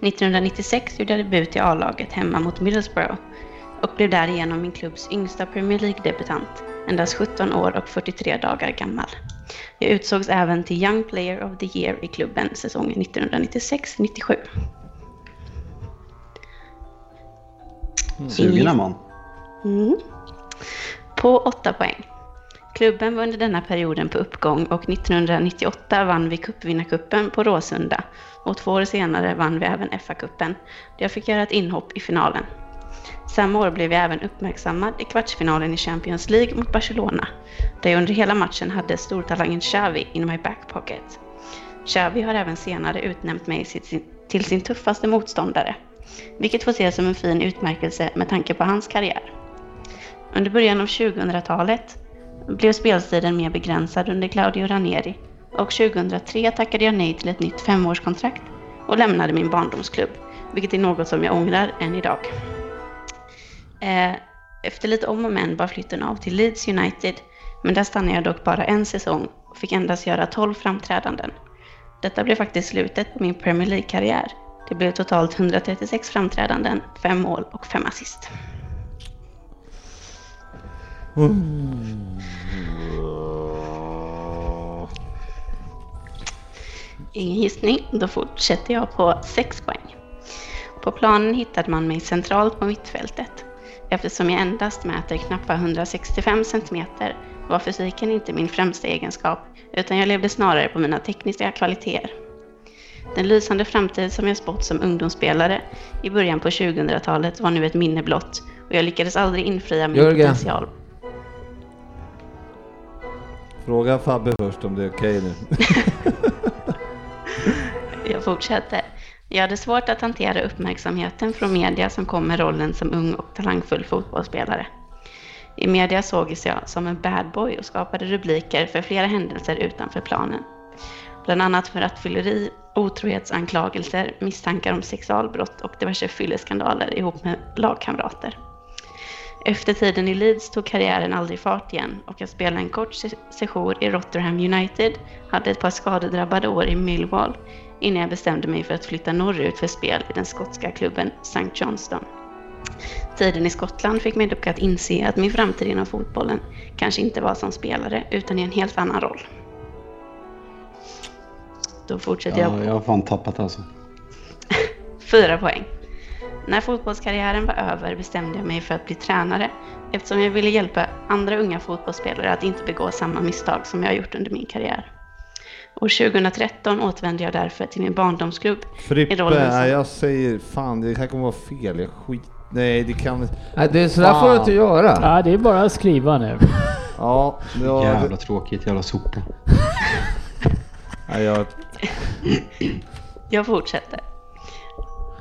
Speaker 5: 1996 gjorde jag debut i A-laget hemma mot Middlesbrough och blev därigenom min klubbs yngsta Premier League-debutant, endast 17 år och 43 dagar gammal. Jag utsågs även till Young Player of the Year i klubben säsongen 1996-97.
Speaker 4: Sugen är man.
Speaker 5: Mm. På 8 poäng. Klubben var under denna perioden på uppgång och 1998 vann vi cupvinnarcupen på Råsunda och två år senare vann vi även FA-cupen jag fick göra ett inhopp i finalen. Samma år blev jag även uppmärksammad i kvartsfinalen i Champions League mot Barcelona där jag under hela matchen hade stortalangen Xavi in my back pocket. Xavi har även senare utnämnt mig till sin tuffaste motståndare, vilket får ses som en fin utmärkelse med tanke på hans karriär. Under början av 2000-talet blev speltiden mer begränsad under Claudio Ranieri och 2003 tackade jag nej till ett nytt femårskontrakt och lämnade min barndomsklubb, vilket är något som jag ångrar än idag. Eh, Efter lite om och men var flytten av till Leeds United Men där stannade jag dock bara en säsong och fick endast göra 12 framträdanden. Detta blev faktiskt slutet på min Premier League-karriär. Det blev totalt 136 framträdanden, 5 mål och 5 assist. Ingen gissning, då fortsätter jag på 6 poäng. På planen hittade man mig centralt på mittfältet. Eftersom jag endast mäter knappt 165 cm var fysiken inte min främsta egenskap, utan jag levde snarare på mina tekniska kvaliteter. Den lysande framtid som jag spått som ungdomsspelare i början på 2000-talet var nu ett minne blott och jag lyckades aldrig infria min
Speaker 3: Jörgen.
Speaker 5: potential.
Speaker 1: Fråga Fabbe först om det är okej nu.
Speaker 5: Jag fortsätter. Jag hade svårt att hantera uppmärksamheten från media som kom med rollen som ung och talangfull fotbollsspelare. I media sågs jag som en bad boy och skapade rubriker för flera händelser utanför planen. Bland annat för rattfylleri, otrohetsanklagelser, misstankar om sexualbrott och diverse fylleskandaler ihop med lagkamrater. Efter tiden i Leeds tog karriären aldrig fart igen och jag spelade en kort sejour i Rotherham United, hade ett par skadedrabbade år i Millwall innan jag bestämde mig för att flytta norrut för spel i den skotska klubben St. Johnston. Tiden i Skottland fick mig dock att inse att min framtid inom fotbollen kanske inte var som spelare utan i en helt annan roll. Då fortsätter jag
Speaker 4: Ja,
Speaker 5: på
Speaker 4: jag har fan tappat alltså.
Speaker 5: Fyra poäng. När fotbollskarriären var över bestämde jag mig för att bli tränare eftersom jag ville hjälpa andra unga fotbollsspelare att inte begå samma misstag som jag gjort under min karriär. År 2013 återvände jag därför till min barndomsklubb i
Speaker 1: Frippe,
Speaker 5: rollen som...
Speaker 1: jag säger fan det här kommer vara fel. Jag skit... Nej det kan...
Speaker 3: Nej, det är sådär får du inte göra.
Speaker 2: Ja, det är bara att skriva nu.
Speaker 1: Ja, ja
Speaker 4: Jävla tråkigt, jävla sopa.
Speaker 1: nej, jag...
Speaker 5: Jag fortsätter.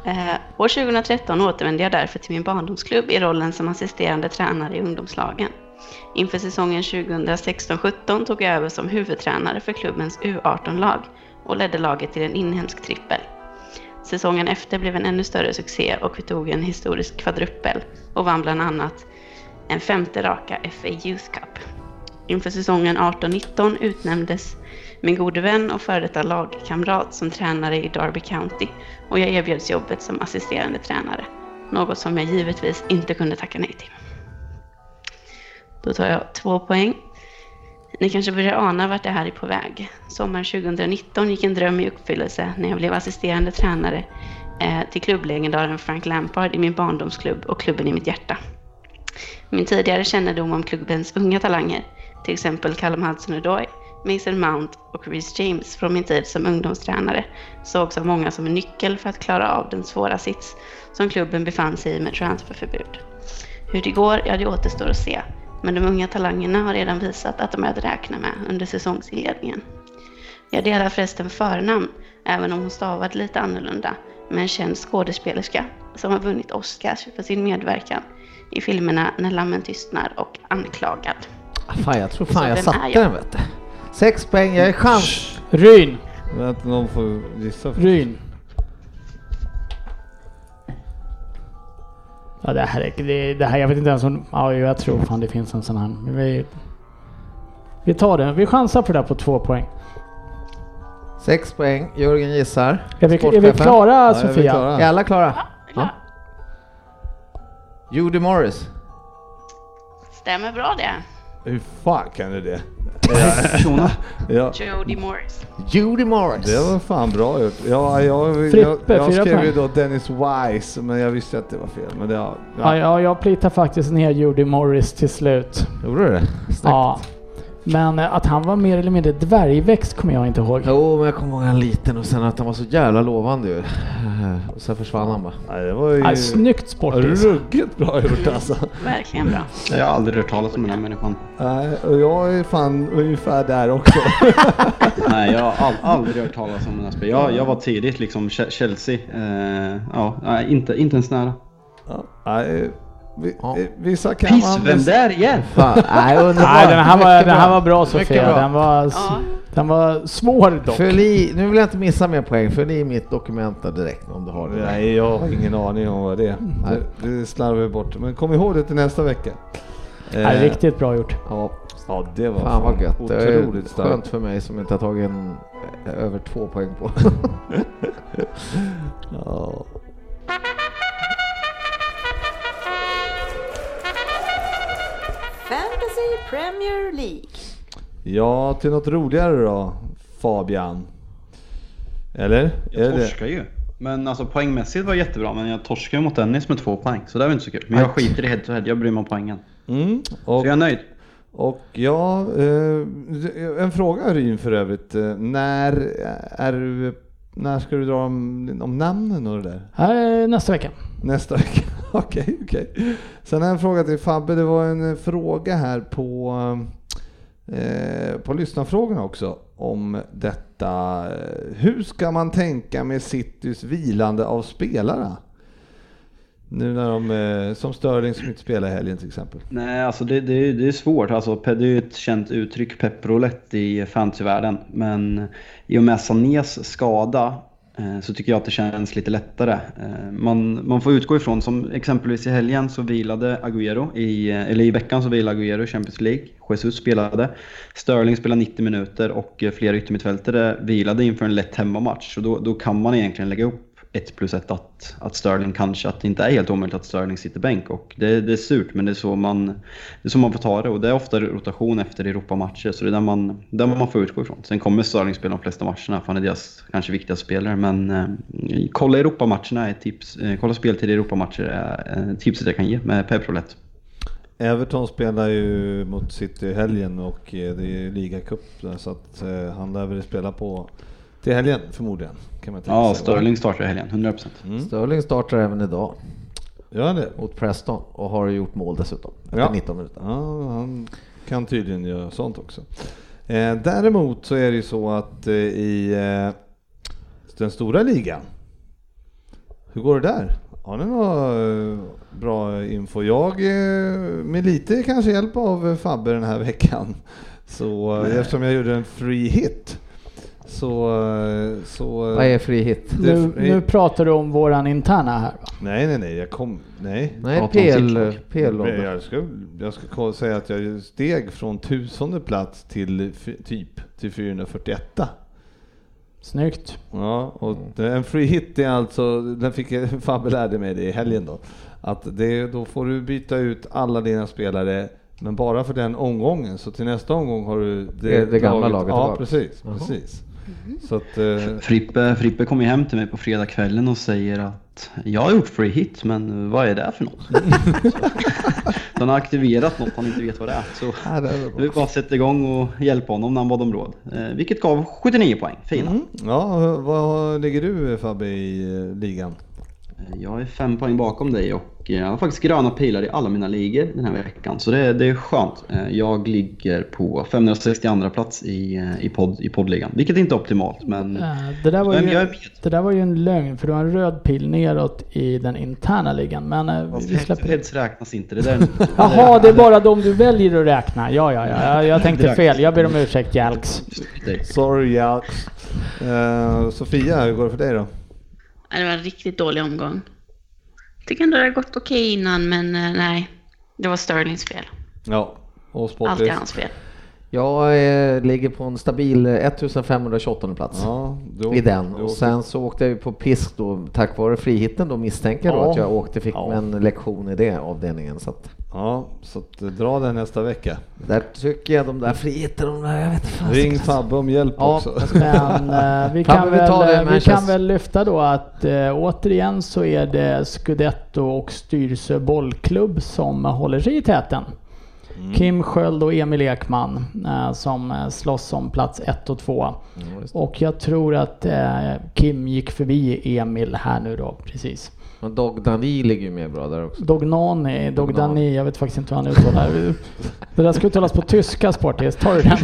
Speaker 5: Eh, år 2013 återvände jag därför till min barndomsklubb i rollen som assisterande tränare i ungdomslagen. Inför säsongen 2016-17 tog jag över som huvudtränare för klubbens U18-lag och ledde laget till en inhemsk trippel. Säsongen efter blev en ännu större succé och vi tog en historisk kvadruppel och vann bland annat en femte raka FA Youth Cup. Inför säsongen 18-19 utnämndes min gode vän och före detta lagkamrat som tränare i Derby County och jag erbjöds jobbet som assisterande tränare. Något som jag givetvis inte kunde tacka nej till. Då tar jag två poäng. Ni kanske börjar ana vart det här är på väg. Sommaren 2019 gick en dröm i uppfyllelse när jag blev assisterande tränare eh, till klubblegendaren Frank Lampard i min barndomsklubb och klubben i mitt hjärta. Min tidigare kännedom om klubbens unga talanger, till exempel Callum Hudson-Odoi, Mason Mount och Reece James från min tid som ungdomstränare sågs av många som en nyckel för att klara av den svåra sits som klubben befann sig i med transferförbud. Hur det går, ja det återstår att se. Men de unga talangerna har redan visat att de är att räkna med under säsongsinledningen. Jag delar förresten förnamn, även om hon stavad lite annorlunda, med en känd skådespelerska som har vunnit Oscars för sin medverkan i filmerna När lammen tystnar och Anklagad.
Speaker 3: Fan, jag tror fan
Speaker 5: Så
Speaker 3: jag satte
Speaker 5: jag?
Speaker 3: den vet du. Sex poäng, jag är chans.
Speaker 2: Ryn,
Speaker 1: Vänta, någon får gissa.
Speaker 2: Ryn. Ja, det här är det, det här, jag vet inte ens om... Ja, jag tror fan det finns en sån här. Vi, vi tar den. Vi chansar på det där på två poäng.
Speaker 3: Sex poäng, Jörgen gissar.
Speaker 2: Är vi, är vi klara
Speaker 1: Ja, är vi
Speaker 2: Sofia?
Speaker 1: klara?
Speaker 3: Är alla klara?
Speaker 5: Ja.
Speaker 3: Judy Morris.
Speaker 5: Stämmer bra det.
Speaker 1: Hur fan kan du det?
Speaker 4: Tjona.
Speaker 1: Ja,
Speaker 5: Jodie Morris.
Speaker 3: Judy Morris.
Speaker 1: det var fan bra gjort. Ja, jag, jag,
Speaker 2: Frippe,
Speaker 1: jag,
Speaker 2: fyra
Speaker 1: skrev ju då Dennis Wise, men jag visste att det var fel. Men det, ja,
Speaker 2: Ja, ja, jag plitar faktiskt ner Judy Morris till slut.
Speaker 3: Gjorde du det? Snyggt.
Speaker 2: Ja. Men eh, att han var mer eller mindre dvärgväxt kommer jag inte ihåg.
Speaker 3: Jo, men jag kommer ihåg han liten och sen att han var så jävla lovande ju. Och sen försvann han bara.
Speaker 1: Nej, det var ju
Speaker 2: Ja, snyggt sportis.
Speaker 1: ruggigt bra gjort alltså.
Speaker 5: Verkligen bra.
Speaker 4: Jag har aldrig hört talas om den här människan.
Speaker 1: Nej, och jag är fan ungefär där också.
Speaker 4: Nej, jag har all, aldrig hört talas om den här spelaren. Jag, jag var tidigt liksom Ch- Chelsea. Eh, ja, inte, inte ens nära.
Speaker 1: Ja, nej, vi,
Speaker 3: Ja.
Speaker 1: eh, vissa kan
Speaker 4: Piss,
Speaker 1: man...
Speaker 4: vem där igen?
Speaker 3: Fan, nej.
Speaker 2: Nej, den här var, den här var bra Sofia.
Speaker 3: bra.
Speaker 2: Den var,
Speaker 5: Ja.
Speaker 2: den var svår dock.
Speaker 3: Fyll i, nu vill jag inte missa mer poäng, fyll i mitt dokument där direkt om du har det.
Speaker 1: Nej, jag har ingen aning om vad det är.
Speaker 3: Nej.
Speaker 1: Det, det slarvar vi bort. Men kom ihåg det till nästa vecka.
Speaker 2: Ja, riktigt bra gjort.
Speaker 3: Ja,
Speaker 1: Ja, det var
Speaker 3: fan vad gött.
Speaker 1: Otroligt starkt.
Speaker 3: skönt för mig som inte har tagit en eh, över två poäng på.
Speaker 1: Ja.
Speaker 6: Premier League.
Speaker 1: ja, till något roligare då, Fabian. Eller? Är
Speaker 4: Jag
Speaker 1: det?
Speaker 4: torskar ju. Men alltså poängmässigt var jättebra, men jag torskar ju mot Dennis med två poäng. Så det var inte så kul. Men jag skiter i head to head, jag bryr mig om poängen.
Speaker 1: Mm.
Speaker 4: Så
Speaker 1: Och,
Speaker 4: jag är nöjd.
Speaker 1: och ja, eh, en fråga Ryn för övrigt. Eh, När är du, när ska du dra om, om namnen och det där?
Speaker 2: Nästa vecka.
Speaker 1: Nästa vecka? Okej, okej. Sen har jag en fråga till Fabbe. Det var en eh, fråga här på, eh, på lyssnarfrågorna också om detta. Hur ska man tänka med Citys vilande av spelare? Nu när de, eh, som Sterling som inte spelar i helgen till exempel.
Speaker 4: Nej, alltså det, det, är- det är svårt. Alltså, det är ju ett känt uttryck, pepprolett i fantasyvärlden. Men i och med Sanés skada Eh, så tycker jag att det känns lite lättare. Eh, man, man får utgå ifrån, som exempelvis i helgen så vilade Agüero, i, eh, eller i veckan så vilade Agüero i Champions League. Jesus spelade. Sterling spelade 90 minuter och flera yttermittfältare vilade inför en lätt hemmamatch. Så då, då kan man egentligen lägga upp ett plus ett att, att Sterling kanske, att det inte är helt omöjligt att Sterling sitter bänk. Och det, det är surt, men det är, så man, det är så man får ta det. Och det är ofta rotation efter Europamatcher, så det är där man, där man får utgå ifrån. Sen kommer Sterling spela de flesta matcherna, för han är deras kanske viktigaste spelare. Men eh, kolla Europamatcherna är ett tips. Eh, kolla speltid i Europamatcher är eh, tipset jag kan ge med Pep Roulette.
Speaker 1: Everton spelar ju mot City i helgen och eh, det är ligacup så att eh, han lär väl spela på till helgen förmodligen. Kan man tänka
Speaker 4: Ja,
Speaker 1: sig.
Speaker 4: Sterling startar i helgen, 100%.
Speaker 1: Mm.
Speaker 3: Sterling startar även idag
Speaker 1: Gör han det?
Speaker 3: mot Preston och har gjort mål dessutom efter
Speaker 1: Ja.
Speaker 3: 19 minuter.
Speaker 1: Ja, han kan tydligen göra sånt också. Eh, däremot så är det ju så att eh, i eh, den stora ligan, hur går det där? Har ni någon bra info? Jag, eh, med lite kanske hjälp av Fabbe den här veckan, så eh, eftersom jag gjorde en free hit, så... så
Speaker 3: Vad är fri hit?
Speaker 1: Det-
Speaker 2: Nu, nu pratar du om våran interna här va?
Speaker 1: Nej, nej, nej, jag kom... Nej.
Speaker 3: Nej, PL. PL
Speaker 1: Jag ska, jag ska säga att jag steg från tusende plats till typ till 441.
Speaker 2: Snyggt.
Speaker 1: Ja, och det- en free hit är alltså, den fick jag, Fabbe lärde mig det i helgen då, att det, då får du byta ut alla dina spelare men bara för den omgången, så till nästa omgång har du
Speaker 3: Det- det gamla laget
Speaker 1: Ja,
Speaker 3: tillbaka.
Speaker 1: precis. Precis. Så att, eh,
Speaker 4: Frippe, Frippe kom ju hem till mig på fredagskvällen och säger att jag har gjort free hit, men vad är det för något? så, han har aktiverat något han inte vet vad det är. Så
Speaker 3: Ja, det är
Speaker 4: vi bara sätta igång och hjälpa honom när han bad om råd. Eh, vilket gav 79 poäng, fina.
Speaker 1: mm, ja, vad ligger du Fabbe i eh, ligan?
Speaker 4: Jag är fem poäng bakom dig och jag har faktiskt gröna pilar i alla mina ligor den här veckan. Så det, det är skönt. Eh, Jag ligger på 562 plats i, eh, i, podd, i poddligan, vilket inte är optimalt. Men
Speaker 2: Eh, Det där, var
Speaker 4: är
Speaker 2: ju, det där var ju en lögn för du har en röd pil neråt i den interna ligan. Men eh, vi, vi släpper det.
Speaker 4: räknas inte. Det där
Speaker 2: Jaha, det är bara de du väljer att räkna. Ja, ja, ja. Jag, jag tänkte fel. Jag ber om ursäkt Jalks.
Speaker 1: Sorry Jax. Eh, Sofia, hur går det för dig då?
Speaker 5: Det var en riktigt dålig omgång. Tycker ändå det har gått okej innan, men eh, nej. Det var Sterlings fel.
Speaker 1: Ja, och
Speaker 5: Allt är hans fel.
Speaker 3: Jag eh, ligger på en stabil eh, 1528 plats.
Speaker 1: Ja, då,
Speaker 3: I den.
Speaker 1: då-
Speaker 3: Och sen så åkte jag ju på pisk då, tack vare frihitten då misstänker jag då att jag åkte, fick
Speaker 1: Ja.
Speaker 3: mig en lektion i det avdelningen. Så att
Speaker 1: Ja, så att, eh, dra den nästa vecka.
Speaker 3: där tycker jag de där frihitten, de där, jag vet fan.
Speaker 1: Ring Fabbe om hjälp
Speaker 3: Ja,
Speaker 1: också.
Speaker 2: Men eh, vi,
Speaker 3: Kan
Speaker 2: väl, eh, vi kan väl lyfta då att eh, återigen så är det Scudetto och Styrelse bollklubb som håller sig i täten.
Speaker 1: Mm.
Speaker 2: Kim Sköld och Emil Ekman eh, som slåss om plats 1 och 2.
Speaker 3: Ja, just det.
Speaker 2: Och jag tror att eh, Kim gick förbi Emil här nu då, precis.
Speaker 3: Men Dog Dani ligger ju med bra där också.
Speaker 2: Dognani. Dogdani, jag vet faktiskt inte hur han uttalar det. Det där ska uttalas på tyska Sportis, tar du den?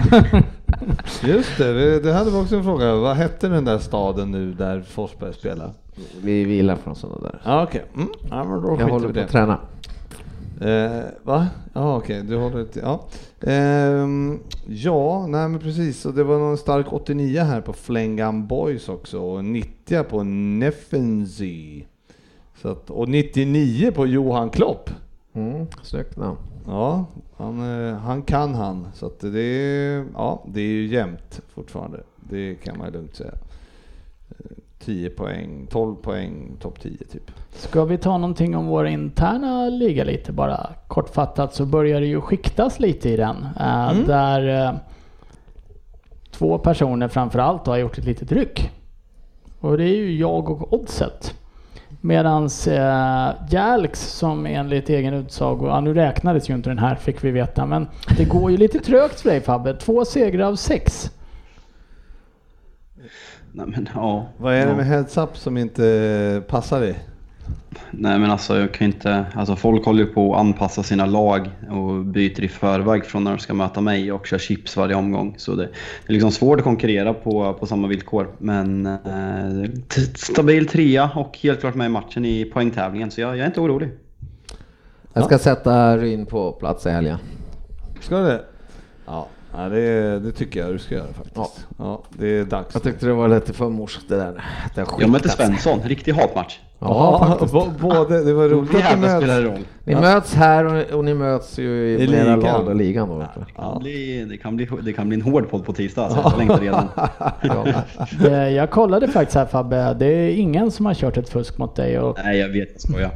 Speaker 1: Just det, det- det hade vi också en fråga. Vad hette den där staden nu där Forsberg spelar?
Speaker 3: Vi vilar från sådana där.
Speaker 1: Ja, okej. Mm. Ja, men då
Speaker 3: Jag håller
Speaker 1: vi
Speaker 3: på
Speaker 1: i
Speaker 3: att
Speaker 1: det.
Speaker 3: träna.
Speaker 1: Eh, va? Ja, okej, du håller till, ja. Ehm, ja, nej men precis. Och det var någon stark 89 här på Flengam Boys också och 90 på Neffenzy. Så att, och 99 på Johan Klopp.
Speaker 3: Mm, snyggt namn.
Speaker 1: Ja, han, eh, han kan han. Så att det, är, ja, det är ju jämnt fortfarande. Det kan man lugnt säga. Eh, 10 poäng, 12 poäng, topp 10 typ.
Speaker 2: Ska vi ta någonting om vår interna liga lite bara? Kortfattat så börjar det ju skiktas lite i den. eh,
Speaker 1: Mm.
Speaker 2: Där eh, två personer framförallt har gjort ett litet ryck. Och det är ju jag och Oddset. Medans eh, Jalks som enligt egen utsago, ja, nu räknades ju inte den här fick vi veta, men det går ju lite trögt för dig Fabbe. Två segrar av sex.
Speaker 4: Nej men ja.
Speaker 1: Vad är det med heads up som inte passar dig?
Speaker 4: Nej men alltså jag kan ju inte, alltså folk håller ju på att anpassa sina lag och byter i förväg från när de ska möta mig och kör chips varje omgång. Så det, det är liksom svårt att konkurrera på, på samma villkor. Men eh, stabil trea och helt klart med i matchen i poängtävlingen så jag, jag är inte orolig.
Speaker 3: Jag ska sätta Ryn på plats i helgen.
Speaker 1: Ska det? Ja, ja det, det tycker jag du ska göra faktiskt. Ja, det är dags.
Speaker 3: Jag tyckte det var lite för morskt det där. Det
Speaker 4: Jag mötte Svensson, riktig hatmatch.
Speaker 3: Ja,
Speaker 1: Ja, både, det var roligt
Speaker 4: Det spelar
Speaker 1: möts.
Speaker 4: roll.
Speaker 3: Ni möts här och, och ni möts ju i,
Speaker 1: I
Speaker 3: era
Speaker 1: ligan.
Speaker 3: lag och ligan då. du.
Speaker 4: Det kan, bli, det, kan bli, det kan bli en hård podd på tisdag, alltså. jag längtar redan.
Speaker 3: Ja.
Speaker 2: Det, jag kollade faktiskt här Fabbe, det är ingen som har kört ett fusk mot dig. Och
Speaker 4: Nej jag vet, jag skojar.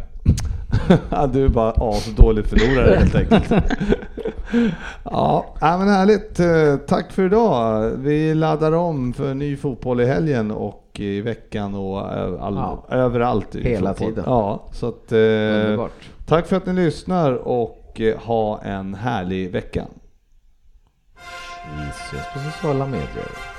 Speaker 1: du är bara asdålig förlorare helt enkelt. ja, men härligt. Eh, tack för idag. Vi laddar om för ny fotboll i helgen och i veckan och all,
Speaker 3: ja.
Speaker 1: överallt.
Speaker 3: Hela
Speaker 1: fotboll.
Speaker 3: tiden.
Speaker 1: Ja, så att, eh, tack för att ni lyssnar och eh, ha en härlig vecka.
Speaker 3: Vi ses på sociala medier.